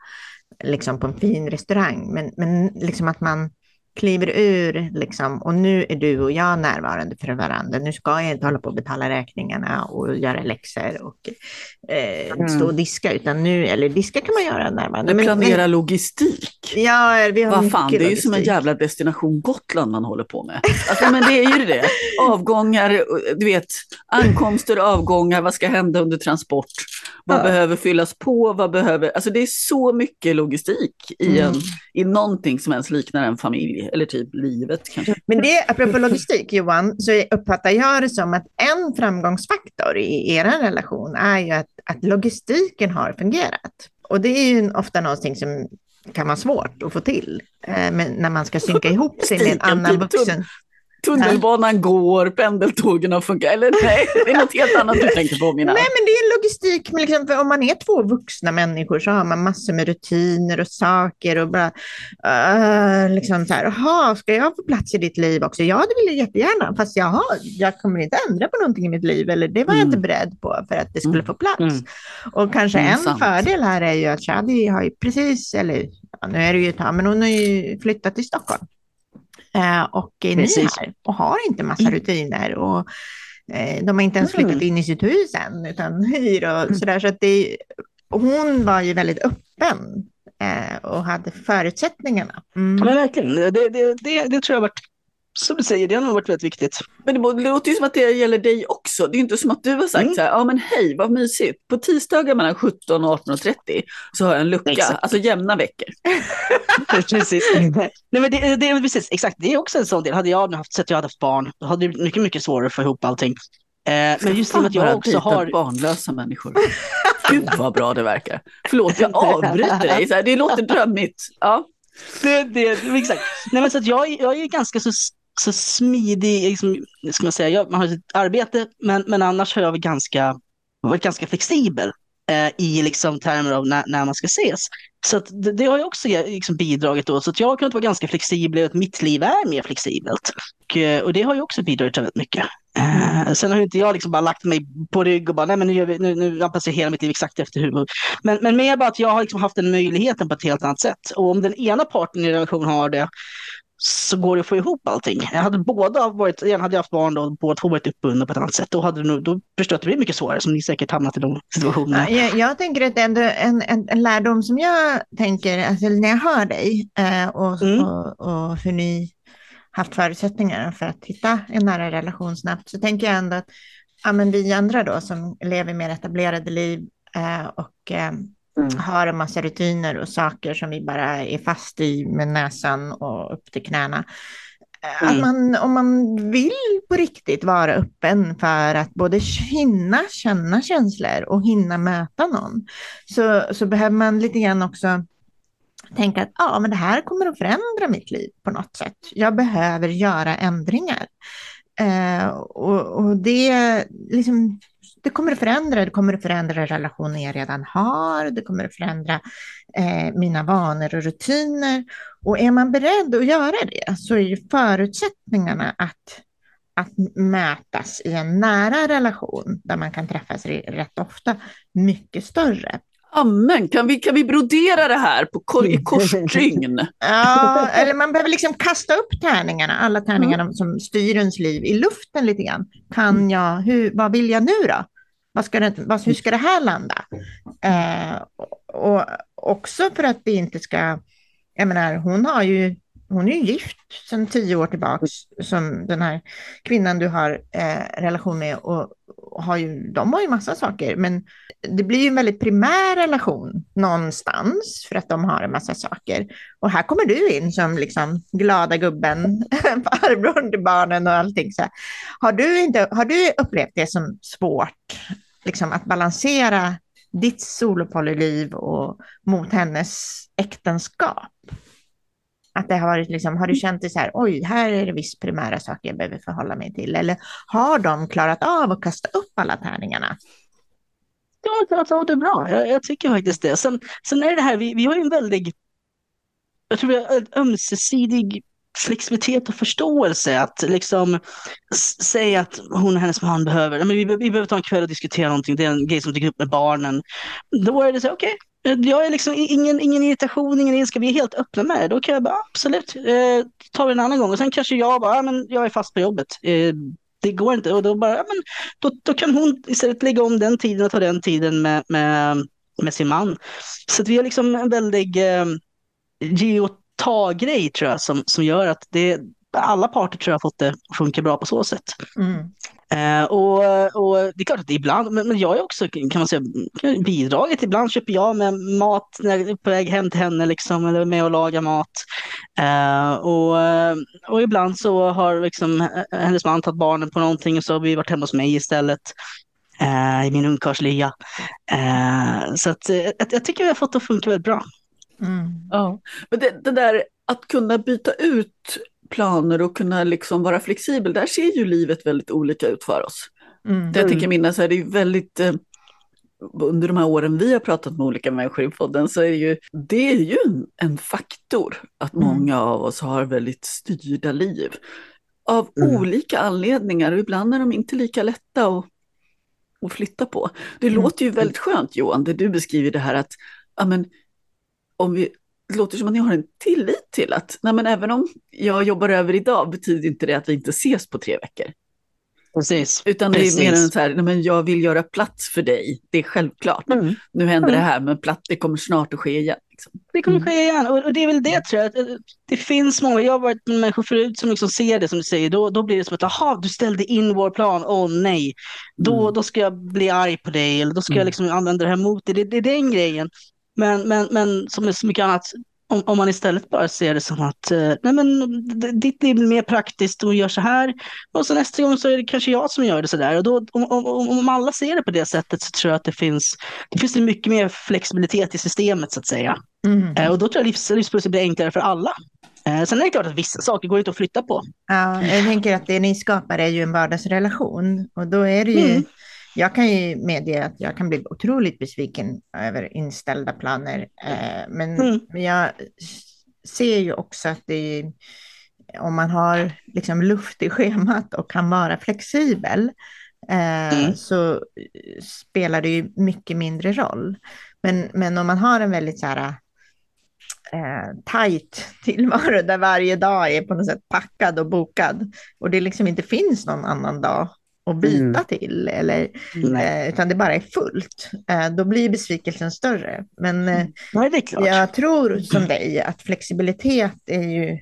liksom på en fin restaurang, men, men liksom att man kliver ur liksom, och nu är du och jag närvarande för varandra. Nu ska jag inte hålla på att betala räkningarna och göra läxor och eh,
Mm.
stå och diska, utan nu, eller diska kan man göra närvarande. Men-
planerar logistik.
Ja, vi har
Vad fan, det är ju som en
logistik.
jävla destination Gotland man håller på med. Alltså, men det är ju det. Avgångar, du vet, ankomster, avgångar, vad ska hända under transport? Vad
Ja.
behöver fyllas på? Vad behöver... Alltså det är så mycket logistik i, en,
Mm.
i någonting som ens liknar en familj, eller typ livet kanske.
Men det, apropå logistik Johan, så uppfattar jag det som att en framgångsfaktor i er relation är ju att, att logistiken har fungerat. Och det är ju ofta någonting som kan vara svårt att få till eh, när man ska synka ihop sig med en
Logistiken,
annan
typ
vuxen.
Tunnelbanan går, pendeltågen har funkat. Eller nej, det är något helt annat du tänker på mina.
Nej, men det är en logistik. Men liksom, om man är två vuxna människor så har man massor med rutiner och saker och bara uh, liksom så här, jaha, ska jag få plats i ditt liv också? Ja, det vill jag jättegärna, fast jaha, jag kommer inte ändra på någonting i mitt liv eller det var jag
Mm.
inte beredd på för att det skulle
Mm.
få plats.
Mm.
Och kanske
Mm,
en
sant.
fördel här är ju att Shadi har ju precis, eller ja, nu är det ju ett tag, men hon har ju flyttat till Stockholm. Eh, och är ny
Precis.
här och har inte massa
Mm.
rutiner. Och, eh, de har inte ens
Mm.
flyttat in i sitt hus än, utan [laughs] hyr och sådär. Så att det, hon var ju väldigt öppen eh, och hade förutsättningarna. Mm.
Men verkligen, det, det, det, det tror jag har varit, som du säger, det har nog varit väldigt viktigt.
Men det låter ju som att det gäller dig också. Det är inte som att du har sagt
Mm.
så här, ja men hej, vad mysigt. På tisdagar mellan 17 och 18.30 så har jag en lucka,
Exakt.
alltså jämna veckor. [laughs]
precis. Nej, men det, det är precis, exakt. Det är också en sån del. Hade jag nu haft, sett att jag hade haft barn, då hade det blivit mycket, mycket svårare att få ihop allting. Eh, men just i och med att jag också har...
barnlösa människor. Gud vad bra det verkar. Förlåt, jag [laughs] avbryter dig. Så här, det låter drömmigt. Ja.
Det, det, exakt. Nej, men så att jag, jag är ganska så, så smidig, liksom, ska man säga. Jag, man har ett arbete, men, men annars har jag varit ganska, varit ganska flexibel eh, i liksom, termer av när, när man ska ses. Så att det, det har jag också liksom, bidragit då. Så att jag har kunnat vara ganska flexibel och att mitt liv är mer flexibelt. Och, eh, och det har ju också bidragit till väldigt mycket. Eh, sen har ju inte jag liksom bara lagt mig på rygg och bara, nej men nu, gör vi, nu, nu anpassar jag hela mitt liv exakt efter hur. Men, men mer bara att jag har liksom haft den möjligheten på ett helt annat sätt. Och om den ena parten i relationen har det så går det att få ihop allting. Jag hade båda varit, igen hade jag haft barn då, och båda två varit uppbundna på ett annat sätt. Då hade det nog, då förstår jag att det blir mycket svårare, som ni säkert hamnat i de situationerna.
Ja, jag, jag tänker att ändå en, en, en lärdom som jag tänker, alltså när jag hör dig eh, och,
Mm.
och, och hur ni haft förutsättningar för att hitta en nära relation snabbt, så tänker jag ändå att ja, men vi andra då som lever mer etablerade liv eh, och eh,
Mm.
har en massa rutiner och saker som vi bara är fast i med näsan och upp till knäna. Eh,
Mm.
man, om man vill på riktigt vara öppen för att både hinna känna känslor och hinna möta någon, så, så behöver man lite grann också tänka att ja, men det här kommer att förändra mitt liv på något sätt. Jag behöver göra ändringar. Eh, och, och det, liksom, det kommer att förändra, det kommer att förändra relationer jag redan har, det kommer att förändra eh, mina vanor och rutiner. Och är man beredd att göra det så är ju förutsättningarna att, att mötas i en nära relation där man kan träffas rätt ofta mycket större.
Amen, kan vi, kan vi brodera det här på kor, i korsstygn? [laughs]
Ja, eller man behöver liksom kasta upp tärningarna, alla tärningarna som styr ens liv i luften lite grann. Kan jag, hur, vad vill jag nu då? Vad ska det, vad, hur ska det här landa? Eh, och, också för att det inte ska, jag menar hon har ju, hon är ju gift sedan tio år tillbaks som den här kvinnan du har eh, relation med och, och har ju, de har ju massa saker men det blir ju en väldigt primär relation någonstans för att de har en massa saker. Och här kommer du in som liksom glada gubben, [laughs] farbrorn till barnen och allting. Så här. Har, du inte, har du upplevt det som svårt, liksom att balansera ditt solopolyliv och mot hennes äktenskap? Att det har varit liksom, har du känt dig så här, oj, här är det viss primära saker jag behöver förhålla mig till? Eller har de klarat av att kasta upp alla tärningarna?
Ja, jag tror det är bra. Jag, jag tycker faktiskt det. Sen, sen är det här, vi, vi har ju en väldig, jag tror vi har en ömsesidig flexibilitet och förståelse. Att liksom säga att hon och hennes man behöver, men vi, vi behöver ta en kväll och diskutera någonting, det är en grej som dyker upp med barnen. Då är det så, okej, eh, jag är liksom ingen, ingen irritation, ingen ilska, vi är helt öppna med det. Då kan jag bara, absolut, eh, tar vi en annan gång. Och sen kanske jag bara, men jag är fast på jobbet. Eh, det går inte. Och då bara, men då, då kan hon istället lägga om den tiden och ta den tiden med, med, med sin man. Så att vi har liksom en väldig, eh, ge och ta-grej tror jag som, som gör att det, alla parter tror jag har fått det att funka bra på så sätt.
Mm.
Eh, och, och det är klart att det ibland, men, men jag är också kan man säga bidragit. Ibland köper jag med mat när jag är på väg hem till henne liksom, eller med och laga mat. Eh, och, och ibland så har liksom hennes man tagit barnen på någonting och så har vi varit hemma hos mig istället. Eh, I min ungkarlslya. Eh, så att, eh, jag, jag tycker vi har fått det att funka väldigt bra.
Mm.
Ja, men det, det där att kunna byta ut planer och kunna liksom vara flexibel, där ser ju livet väldigt olika ut för oss.
Mm.
Det jag tänker minnas är det är väldigt, eh, under de här åren vi har pratat med olika människor i podden så är det ju, det är ju en, faktor att
Mm.
många av oss har väldigt styrda liv. Av
Mm.
olika anledningar och ibland är de inte lika lätta att, att flytta på. Det
Mm.
låter ju väldigt skönt Johan, det du beskriver det här att ja, men, om vi, det låter som att ni har en tillit till att nej, men även om jag jobbar över idag betyder inte det att vi inte ses på tre veckor.
Precis.
Utan det
Precis.
är mer än så här, nej, men jag vill göra plats för dig, det är självklart.
Mm.
Nu händer det
Mm.
här, men platt, det kommer snart att ske igen. Liksom.
Det kommer
Mm.
ske igen och, och det är väl det tror jag. eh, Det finns många, jag har varit med människor förut som liksom ser det som du säger, då, då blir det som att jaha, du ställde in vår plan, åh nej, då,
Mm.
då ska jag bli arg på dig eller då ska jag
Mm.
liksom använda det här mot dig. Det, det är den grejen. Men, men, men som med så mycket annat, om, om man istället bara ser det som att eh, nej men, ditt blir mer praktiskt och gör så här och så nästa gång så är det kanske jag som gör det så där. Och då, om, om, om alla ser det på det sättet så tror jag att det finns, det finns mycket mer flexibilitet i systemet så att säga.
Mm.
Eh, Och då tror jag livs, livspusslet blir enklare för alla. Eh, Sen är det klart att vissa saker går inte att flytta på.
Ja, jag tänker att det ni skapar är ju en vardagsrelation och då är det ju,
Mm.
Jag kan ju medge att jag kan bli otroligt besviken över inställda planer, eh, men,
Mm.
men jag ser ju också att det om man har liksom luft i schemat och kan vara flexibel eh,
Mm.
så spelar det ju mycket mindre roll. Men, men om man har en väldigt så här eh, tajt tillvaro där varje dag är på något sätt packad och bokad och det liksom inte finns någon annan dag att byta
Mm.
till eller, eh, utan det bara är fullt. Eh, då blir besvikelsen större. Men eh,
Nej det är klart.
jag tror som dig att flexibilitet är ju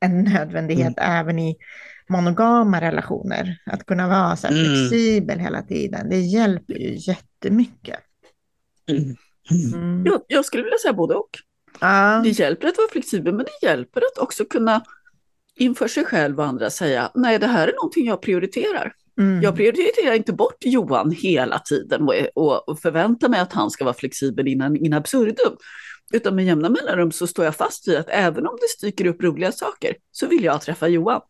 en nödvändighet även i monogama relationer. Att kunna vara så här
Mm.
flexibel hela tiden, det hjälper ju jättemycket.
Mm. Mm.
Mm.
Jag, jag skulle vilja säga både och.
Ja.
Det hjälper att vara flexibel, men det hjälper att också kunna inför sig själv och andra säga, nej det här är någonting jag prioriterar.
Mm.
Jag prioriterar inte bort Johan hela tiden och, förväntar mig att han ska vara flexibel innan in absurdum. Utan med jämna mellanrum så står jag fast vid att även om det styker upp roliga saker så vill jag träffa Johan.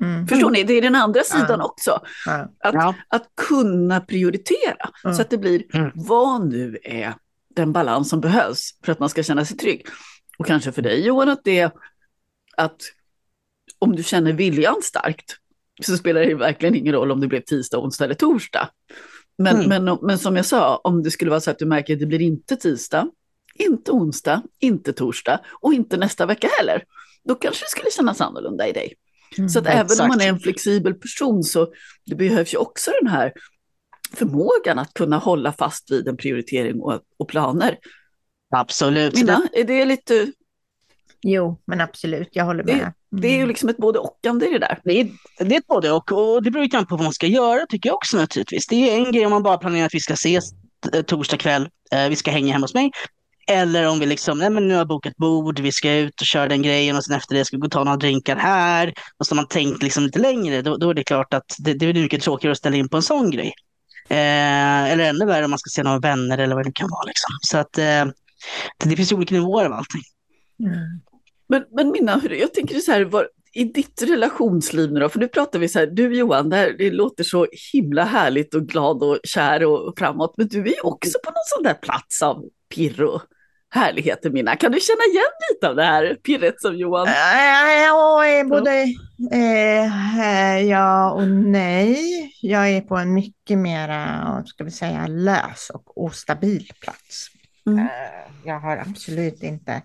Mm.
Förstår ni? Det är den andra sidan
Ja.
också.
Ja.
Att,
Ja.
att kunna prioritera
Mm.
så att det blir
Mm.
vad nu är den balans som behövs för att man ska känna sig trygg. Och kanske för dig Johan att det är att om du känner viljan starkt så spelar det verkligen ingen roll om det blev tisdag, onsdag eller torsdag. Men,
Mm.
men, men som jag sa, om det skulle vara så att du märker att det blir inte tisdag, inte onsdag, inte torsdag och inte nästa vecka heller, då kanske det skulle kännas annorlunda i dig.
Mm.
Så att
Exakt.
även om man är en flexibel person så det behövs ju också den här förmågan att kunna hålla fast vid en prioritering och, och planer.
Absolut.
Mina, är det lite,
Jo, men absolut, jag håller
Det-
med.
det är ju
Mm.
liksom ett både och-ande i det där.
det, är, det är ett både och. Och det beror ju på vad man ska göra tycker jag också naturligtvis. Det är en grej om man bara planerar att vi ska ses eh, torsdag kväll, eh, vi ska hänga hemma hos mig. Eller om vi liksom, nej men nu har jag bokat bord, vi ska ut och köra den grejen och sen efter det ska vi gå och ta några drinkar här. Och så har man tänkt liksom lite längre, då, då är det klart att det, det är mycket tråkigare att ställa in på en sån grej. Eh, eller ännu värre om man ska se några vänner eller vad det kan vara. Liksom. Så att eh, det, det finns olika nivåer av allting.
Mm.
Men, men Minna, jag tänker så här, var, i ditt relationsliv nu då, för nu pratar vi så här, du Johan, det, här, det låter så himla härligt och glad och kär och framåt, men du är ju också på någon sån där plats av pirr och härligheter Minna. Kan du känna igen lite av det här pirret som Johan?
Äh, Ja, eh, både eh, eh, ja och nej. Jag är på en mycket mera, ska vi säga, lös och ostabil plats.
Mm.
Eh, Jag har absolut inte,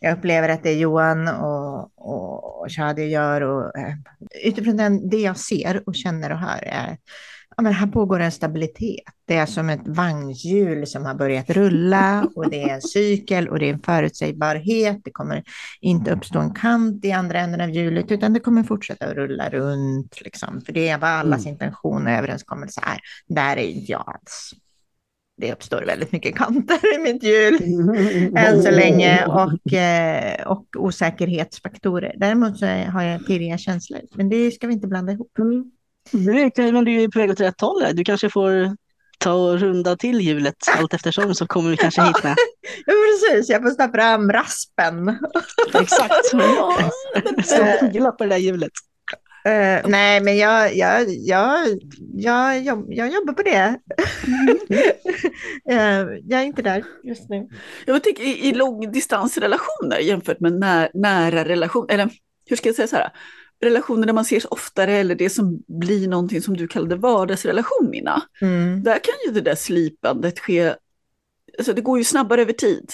jag upplever att det Johan och, och, och Shadi gör och eh, utifrån den, det jag ser och känner och hör är ja, men här pågår en stabilitet. Det är som ett vagnhjul som har börjat rulla och det är en cykel och det är en förutsägbarhet. Det kommer inte uppstå en kant i andra änden av hjulet utan det kommer fortsätta att rulla runt. Liksom. För det är vad allas
Mm.
intention och överenskommelse är. Där är inte jag alls. Det uppstår väldigt mycket kanter i mitt hjul [laughs] än så länge och, eh, och osäkerhetsfaktorer. Däremot så har jag pirriga känslor, men det ska vi inte blanda ihop.
Mm. Det Men du är på väg åt rätt håll. Du kanske får ta och runda till hjulet allt eftersom så kommer vi kanske hit med. [laughs]
Ja, precis. Jag får ta fram raspen.
Exakt. [laughs]
Ja,
Gilla på det där hjulet.
Eh, nej, men jag, jag, jag, jag, jag, jag jobbar på det. [laughs] Eh, jag är inte där just nu.
Jag tänker i, i långdistansrelationer jämfört med när, nära relationer, eller hur ska jag säga så här, relationer där man ses oftare eller det som blir någonting som du kallade vardagsrelation, Mina.
Mm.
Där kan ju det där slipandet ske, alltså det går ju snabbare över tid.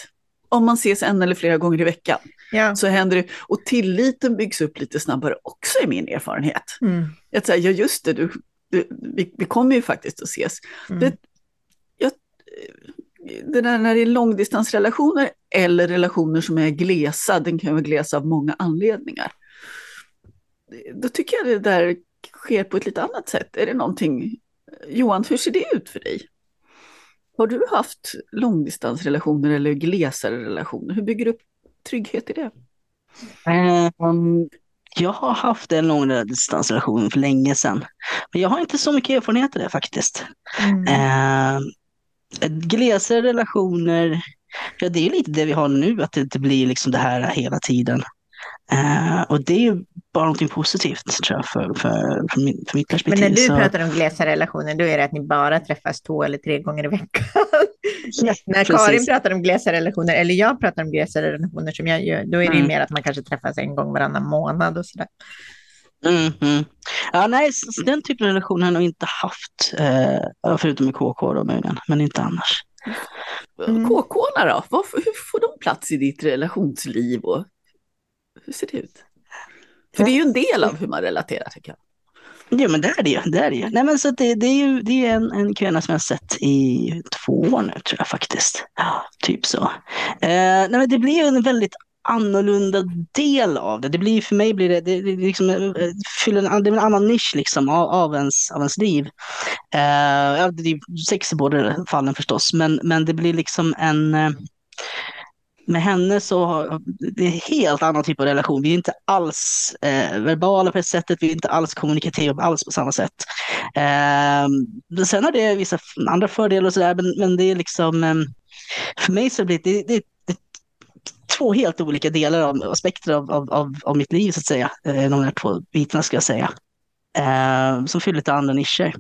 Om man ses en eller flera gånger i veckan
Ja.
så händer det, och tilliten byggs upp lite snabbare också i min erfarenhet.
Mm.
Att säga, ja just det, du, du, vi, vi kommer ju faktiskt att ses.
Mm.
Det, jag, det där när det är långdistansrelationer eller relationer som är glesa, den kan vara gles av många anledningar. Då tycker jag det där sker på ett lite annat sätt. Är det någonting, Johan, hur ser det ut för dig? Har du haft långdistansrelationer eller glesare relationer? Hur bygger du upp trygghet i det?
Ehm, jag har haft en lång distansrelation för länge sedan. Men jag har inte så mycket erfarenhet av det faktiskt.
Mm.
Eh, glesare relationer, ja det är lite det vi har nu, att det inte blir liksom det här hela tiden. Eh, och det är ju bara någonting positivt tror jag för, för, för, min, för mitt
Men
perspektiv.
när du
Så-
pratar om glesa relationer, då är det att ni bara träffas två eller tre gånger i veckan. [laughs]
Ja,
när
precis.
Karin pratar om glesa relationer, eller jag pratar om glesa relationer som jag gör, då är det ju
Mm.
mer att man kanske träffas en gång varannan månad och sådär.
Mm, mm. Ja, nej, den typen av relation har jag nog inte haft, eh, förutom i KK då möjligen, men inte annars.
Mm.
KK-orna då? Varför, hur får de plats i ditt relationsliv? Och hur ser det ut? För det är ju en del av hur man relaterar tycker jag.
Ja, men det är det ju. Det är det ju. Nej, men så det, det är ju det är en, en kvinna som jag har sett i två år nu, tror jag faktiskt. Ja, typ så. Eh, nej, men det blir ju en väldigt annorlunda del av det. Det blir för mig blir det, det, det, liksom, eh, fyller en, det en annan nisch liksom av, av, ens, av ens liv. Eh, det är sex i båda fallen förstås, men, men det blir liksom en eh, med henne så har det är en helt annan typ av relation. Vi är inte alls eh, verbala på det sättet, vi är inte alls kommunikativa alls på samma sätt. Eh, men sen har det vissa andra fördelar och sådär, men, men det är liksom, eh, för mig så blir det, det, det, det två helt olika delar av aspekter av, av, av, av mitt liv så att säga. Eh, de här två bitarna ska jag säga. Eh, som fyller lite andra nischer.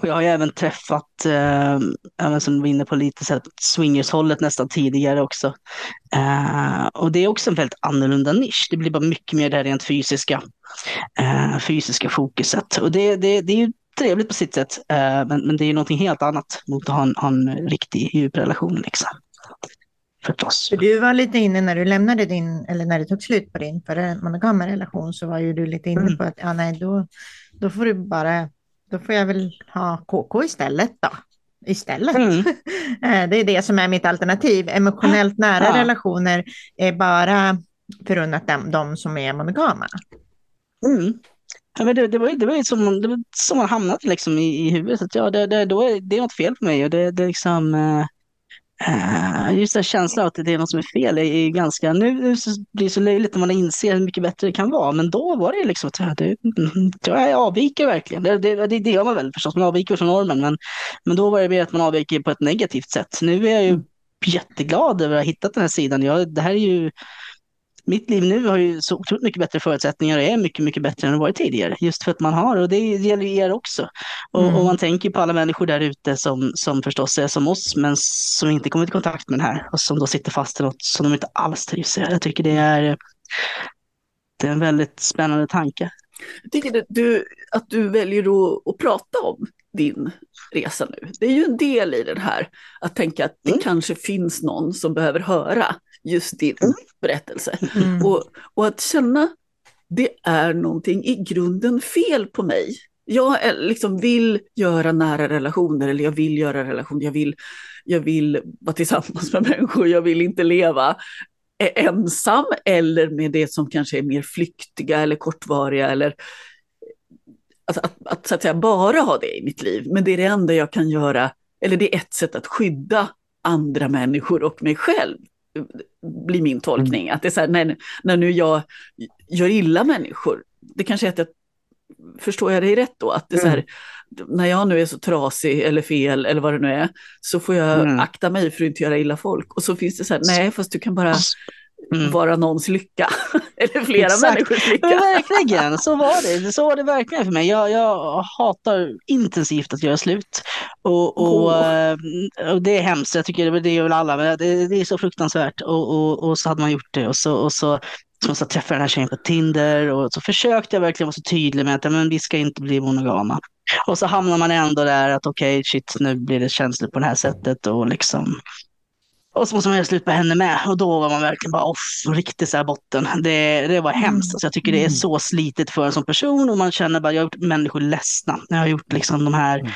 Och jag har ju även träffat, eh, även som du var inne på lite så här, swingershållet nästan tidigare också. Eh, och det är också en väldigt annorlunda nisch. Det blir bara mycket mer det här rent fysiska, eh, fysiska fokuset. Och det, det, det är ju trevligt på sitt sätt, eh, men, men det är ju någonting helt annat mot att ha en, ha en riktig djup relation liksom. Förstås.
För du var lite inne när du lämnade din, eller när det tog slut på din förra monogama relation, så var ju du lite inne
Mm.
på att ja, nej, då, då får du bara, då får jag väl ha KK istället då. Istället.
Mm. [laughs]
Eh, Det är det som är mitt alternativ. Emotionellt nära
Ja.
relationer är bara förunnat dem, de som är monogama.
Mm. Ja, men det, det var ju det var ju som, det var som man hamnat liksom i, i huvudet. Att ja, det, det, då är, det är något fel på mig. Och det, det liksom, eh, just den känslan att det är något som är fel är, ganska... Nu, blir det så löjligt när man inser hur mycket bättre det kan vara. Men då var det liksom att det, jag avviker verkligen. Det, det, det, det gör man väl förstås, man avviker från normen. Men, men då var det mer att man avviker på ett negativt sätt. Nu är jag ju jätteglad över att ha hittat den här sidan. Jag, det här är ju mitt liv nu har ju så otroligt mycket bättre förutsättningar och är mycket, mycket bättre än det varit tidigare. Just för att man har, och det gäller ju er också. Och,
Mm.
och man tänker på alla människor där ute som, som förstås är som oss, men som inte kommit i kontakt med den här och som då sitter fast i något som de inte alls trivs i. Jag tycker det är, det är en väldigt spännande tanke.
Jag tycker att du, att du väljer att, att prata om din resa nu. Det är ju en del i den här, att tänka att det
Mm.
kanske finns någon som behöver höra just din
Mm.
berättelse.
Mm.
Och, och att känna, det är någonting i grunden fel på mig jag liksom vill göra nära relationer eller jag vill göra relationer, jag vill, jag vill vara tillsammans med människor, jag vill inte leva ensam eller med det som kanske är mer flyktiga eller kortvariga eller alltså att, att, så att säga bara ha det i mitt liv. Men det är det enda jag kan göra, eller det är ett sätt att skydda andra människor och mig själv, blir min tolkning. Mm. Att det är så här, när, när nu jag gör illa människor, det kanske är att jag förstår jag dig rätt då? Att det är så här, mm. när jag nu är så trasig eller fel eller vad det nu är, så får jag mm. akta mig för att inte göra illa folk. Och så finns det så här, nej fast du kan bara mm. vara någons lycka. [laughs] eller flera Exakt. människors lycka.
Men verkligen, [laughs] så var det. Så var det verkligen för mig. Jag, jag hatar intensivt att göra slut. Och, och, oh. och det är hemskt, jag tycker det, det är väl alla, men det, det är så fruktansvärt. Och, och, och så hade man gjort det och så, och så som så träffade den här tjejen på Tinder och så försökte jag verkligen vara så tydlig med att men vi ska inte bli monogama. Och så hamnar man ändå där att okej, okay, shit, nu blir det känsligt på det här sättet och liksom och så måste man göra slut på henne med. Och då var man verkligen bara off, riktigt så här botten. Det, det var hemskt. Mm. Alltså jag tycker det är mm. så slitet för en som person och man känner bara, jag har gjort människor ledsna. Jag har gjort liksom de här mm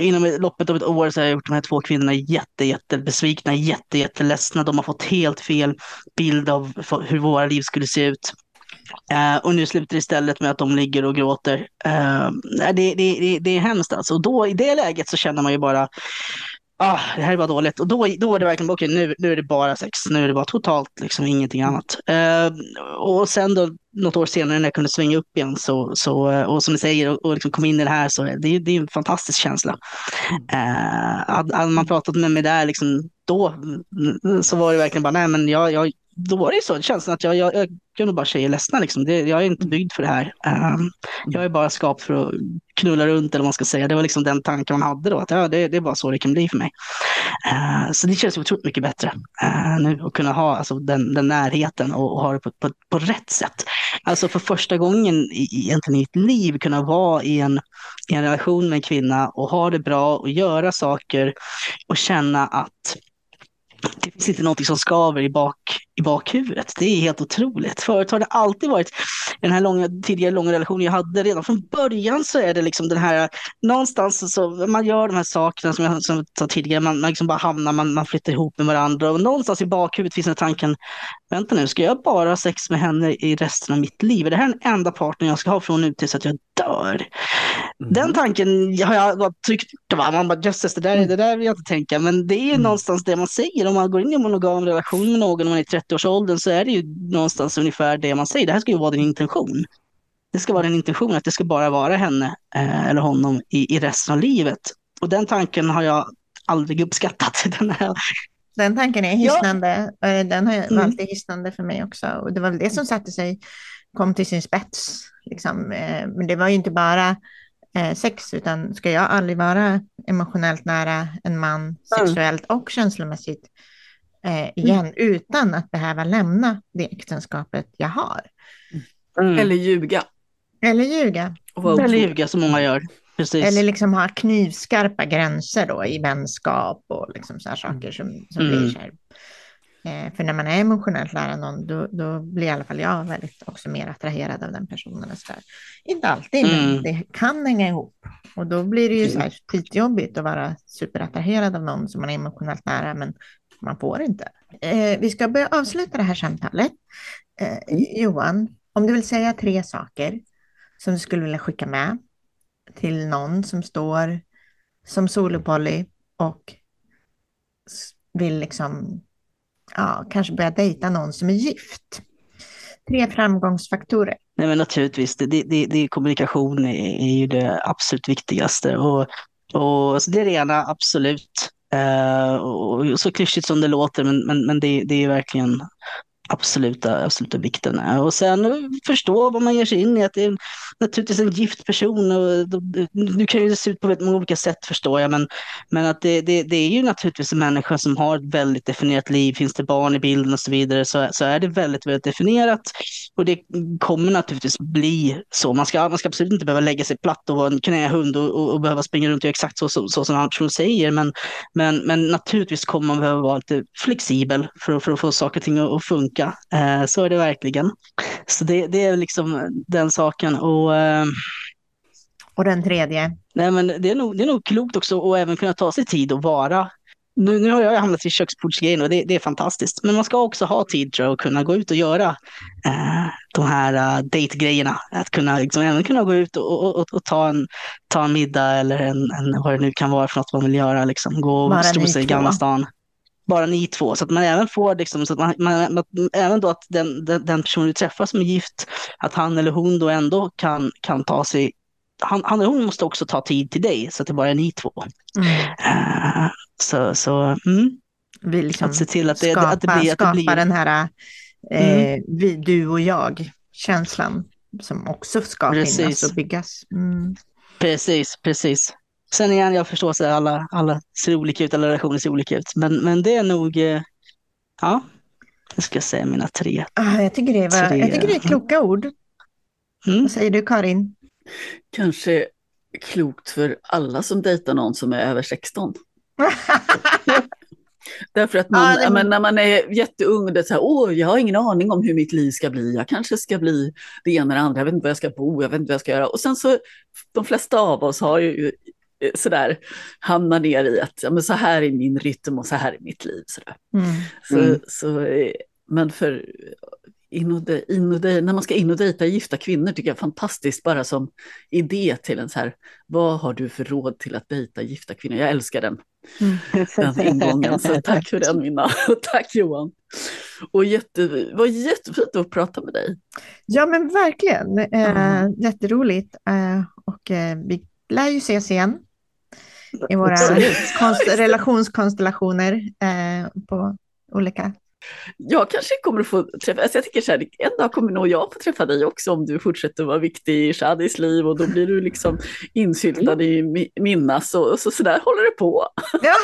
inom loppet av ett år så har jag gjort de här två kvinnorna jätte, jätte besvikna, jätte, jätteledsna. De har fått helt fel bild av hur våra liv skulle se ut. Uh, och nu slutar det istället med att de ligger och gråter. Uh, det, det, det, det är hemskt alltså. Och då i det läget så känner man ju bara, ah, det här var dåligt. Och då, då är det verkligen, okej okay, nu, nu är det bara sex, nu är det bara totalt liksom ingenting annat. Uh, och sen då något år senare när jag kunde svänga upp igen så, så eh, och som du säger, och, och liksom kom in i det här så det, det är en fantastisk känsla. Uh, hade, man pratat med mig där liksom då så var det verkligen bara, nej men jag, jag då var det så, känslan att jag, jag, jag kunde bara tjejer ledsna liksom. Det, jag är inte byggd för det här. Um, jag är bara skapt för att knulla runt eller vad man ska säga. Det var liksom den tanken man hade då, att ja, det, det är bara så det kan bli för mig. Uh, så det känns otroligt mycket bättre uh, nu att kunna ha alltså, den, den närheten och, och ha det på, på, på, rätt sätt. Alltså för första gången i, egentligen i mitt liv kunna vara i en, i en relation med en kvinna och ha det bra och göra saker och känna att det finns inte någonting som skaver i, bak, i bakhuvudet. Det är helt otroligt. Förut har det alltid varit den här långa, tidigare långa relationen jag hade. Redan från början så är det liksom den här, någonstans så man gör de här sakerna som jag som sa tidigare, man, man liksom bara hamnar, man, man flyttar ihop med varandra och någonstans i bakhuvudet finns den tanken, vänta nu, ska jag bara ha sex med henne i resten av mitt liv? Är det här den enda partner jag ska ha från nu tills att jag dör? Mm. Den tanken har jag tryckt bort. Man bara, jösses, det där, det där vill jag inte tänka. Men det är mm. någonstans det man säger. Om man går in i en monogam relation med någon och man är i 30-årsåldern så är det ju någonstans ungefär det man säger. Det här ska ju vara din intention. Det ska vara din intention att det ska bara vara henne eh, eller honom i, i resten av livet. Och den tanken har jag aldrig uppskattat. [laughs] Den, här.
den tanken är hisnande. Ja. Eh, den har mm. alltid hisnande för mig också. Och det var väl det som satte sig, kom till sin spets. Liksom. Eh, men det var ju inte bara eh, sex, utan ska jag aldrig vara emotionellt nära en man mm. sexuellt och känslomässigt eh, igen mm. utan att behöva lämna det äktenskapet jag har.
Mm. Eller ljuga.
Eller ljuga.
Eller ljuga som många gör. Precis.
Eller liksom ha knivskarpa gränser då i vänskap och liksom så här saker som, som mm. blir så här Eh, för när man är emotionellt nära någon, då, då, blir i alla fall jag väldigt också mer attraherad av den personen. så där. Inte alltid, mm. men det kan hänga ihop. Och då blir det ju så här skitjobbigt att vara superattraherad av någon som man är emotionellt nära, men man får inte. Eh, vi ska börja avsluta det här samtalet. Eh. Johan, om du vill säga tre saker som du skulle vilja skicka med till någon som står som solopoly och vill liksom ja, kanske börja dejta någon som är gift. Tre framgångsfaktorer.
Nej, men naturligtvis, det, det, det, kommunikation är, är ju det absolut viktigaste. Och, och så det är det ena, absolut. Uh, och så klyschigt som det låter, men, men, men det, det är verkligen absoluta, absoluta vikten är. Och sen förstå vad man ger sig in i. Att det är naturligtvis en gift person. Och nu kan det se ut på väldigt många olika sätt förstår jag. Men, men att det, det, det, är ju naturligtvis en människa som har ett väldigt definierat liv. Finns det barn i bilden och så vidare så, så är det väldigt, väldigt definierat. Och det kommer naturligtvis bli så. Man ska, man ska absolut inte behöva lägga sig platt och vara en knähund och, och, och behöva springa runt och exakt så, så, så som person säger. Men, men, men naturligtvis kommer man behöva vara lite flexibel för, för att få saker och ting att funka. Eh, så är det verkligen. Så det, det är liksom den saken. Och, eh,
Och den tredje?
Nej, men det är nog, det är nog klokt också att även kunna ta sig tid att vara nu, nu har jag hamnat i köksbordsgrejen och det, det, är fantastiskt. Men man ska också ha tid tror jag, att kunna gå ut och göra eh, de här uh, date-grejerna. Att kunna, liksom, även kunna gå ut och, och, och, och, ta, en, ta en middag eller en, en, vad det nu kan vara för något man vill göra. Liksom. Gå och sig i Gamla stan. Bara ni två. Så att man även får, liksom, så att man, man, man, även då att den, den, den person du träffar som är gift, att han eller hon då ändå kan, kan ta sig han, han eller hon måste också ta tid till dig så att det bara är ni två. Mm. Uh, så, så mm.
Vi liksom att se till att det, skapa, att det blir... Att det blir... den här eh, mm. vi, du och jag-känslan som också ska precis. finnas och byggas. Mm.
Precis, precis. Sen igen, jag förstår att alla, alla ser olika ut, alla relationer ser olika ut. Men, men det är nog, eh, ja, jag ska säga mina tre.
Ah, jag, tycker det var, tre. jag tycker det är kloka ord. Mm. Vad säger du Karin?
Kanske klokt för alla som dejtar någon som är över 16. [laughs] Därför att man, ja, det... men, när man är jätteung, det är så här, åh, jag har ingen aning om hur mitt liv ska bli. Jag kanske ska bli det ena eller andra, jag vet inte var jag ska bo, jag vet inte vad jag ska göra. Och sen så, de flesta av oss har ju sådär hamnat ner i att ja, men så här är min rytm och så här är mitt liv. Sådär. Mm. Så, mm. så, eh, men för in och de, in och de, när man ska in och dejta gifta kvinnor tycker jag är fantastiskt bara som idé till en så här, vad har du för råd till att dejta gifta kvinnor? Jag älskar den, mm. den [laughs] ingången, så tack för den Minna och [laughs] tack Johan. Och jätte, det var jättefint att prata med dig.
Ja men verkligen, eh, jätteroligt eh, och eh, vi lär ju ses igen i våra konst, relationskonstellationer eh, på olika
jag kanske kommer att få träffa, alltså jag tycker så här, en dag kommer nog jag få träffa dig också om du fortsätter vara viktig i Shadis liv och då blir du liksom insyltad i Minnas och, så, så där håller det på.
Ja,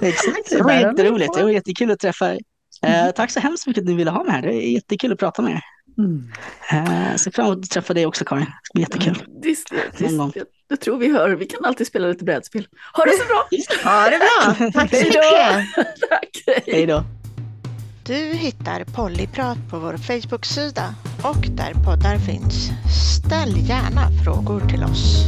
[laughs] exakt. Det var jätteroligt, det var jättekul att träffa dig. Eh, tack så hemskt mycket att du ville ha mig här, det är jättekul att prata med er. Mm. Eh, ser fram emot att träffa dig också Karin, det ska bli jättekul.
Visst, visst, jag, jag tror vi hör, vi kan alltid spela lite brädspel. Ha det så bra! [laughs]
Ha det bra, tack så mycket! [laughs]
Tack,
hej då!
Du hittar Pollyprat på vår Facebook-sida och där poddar finns. Ställ gärna frågor till oss.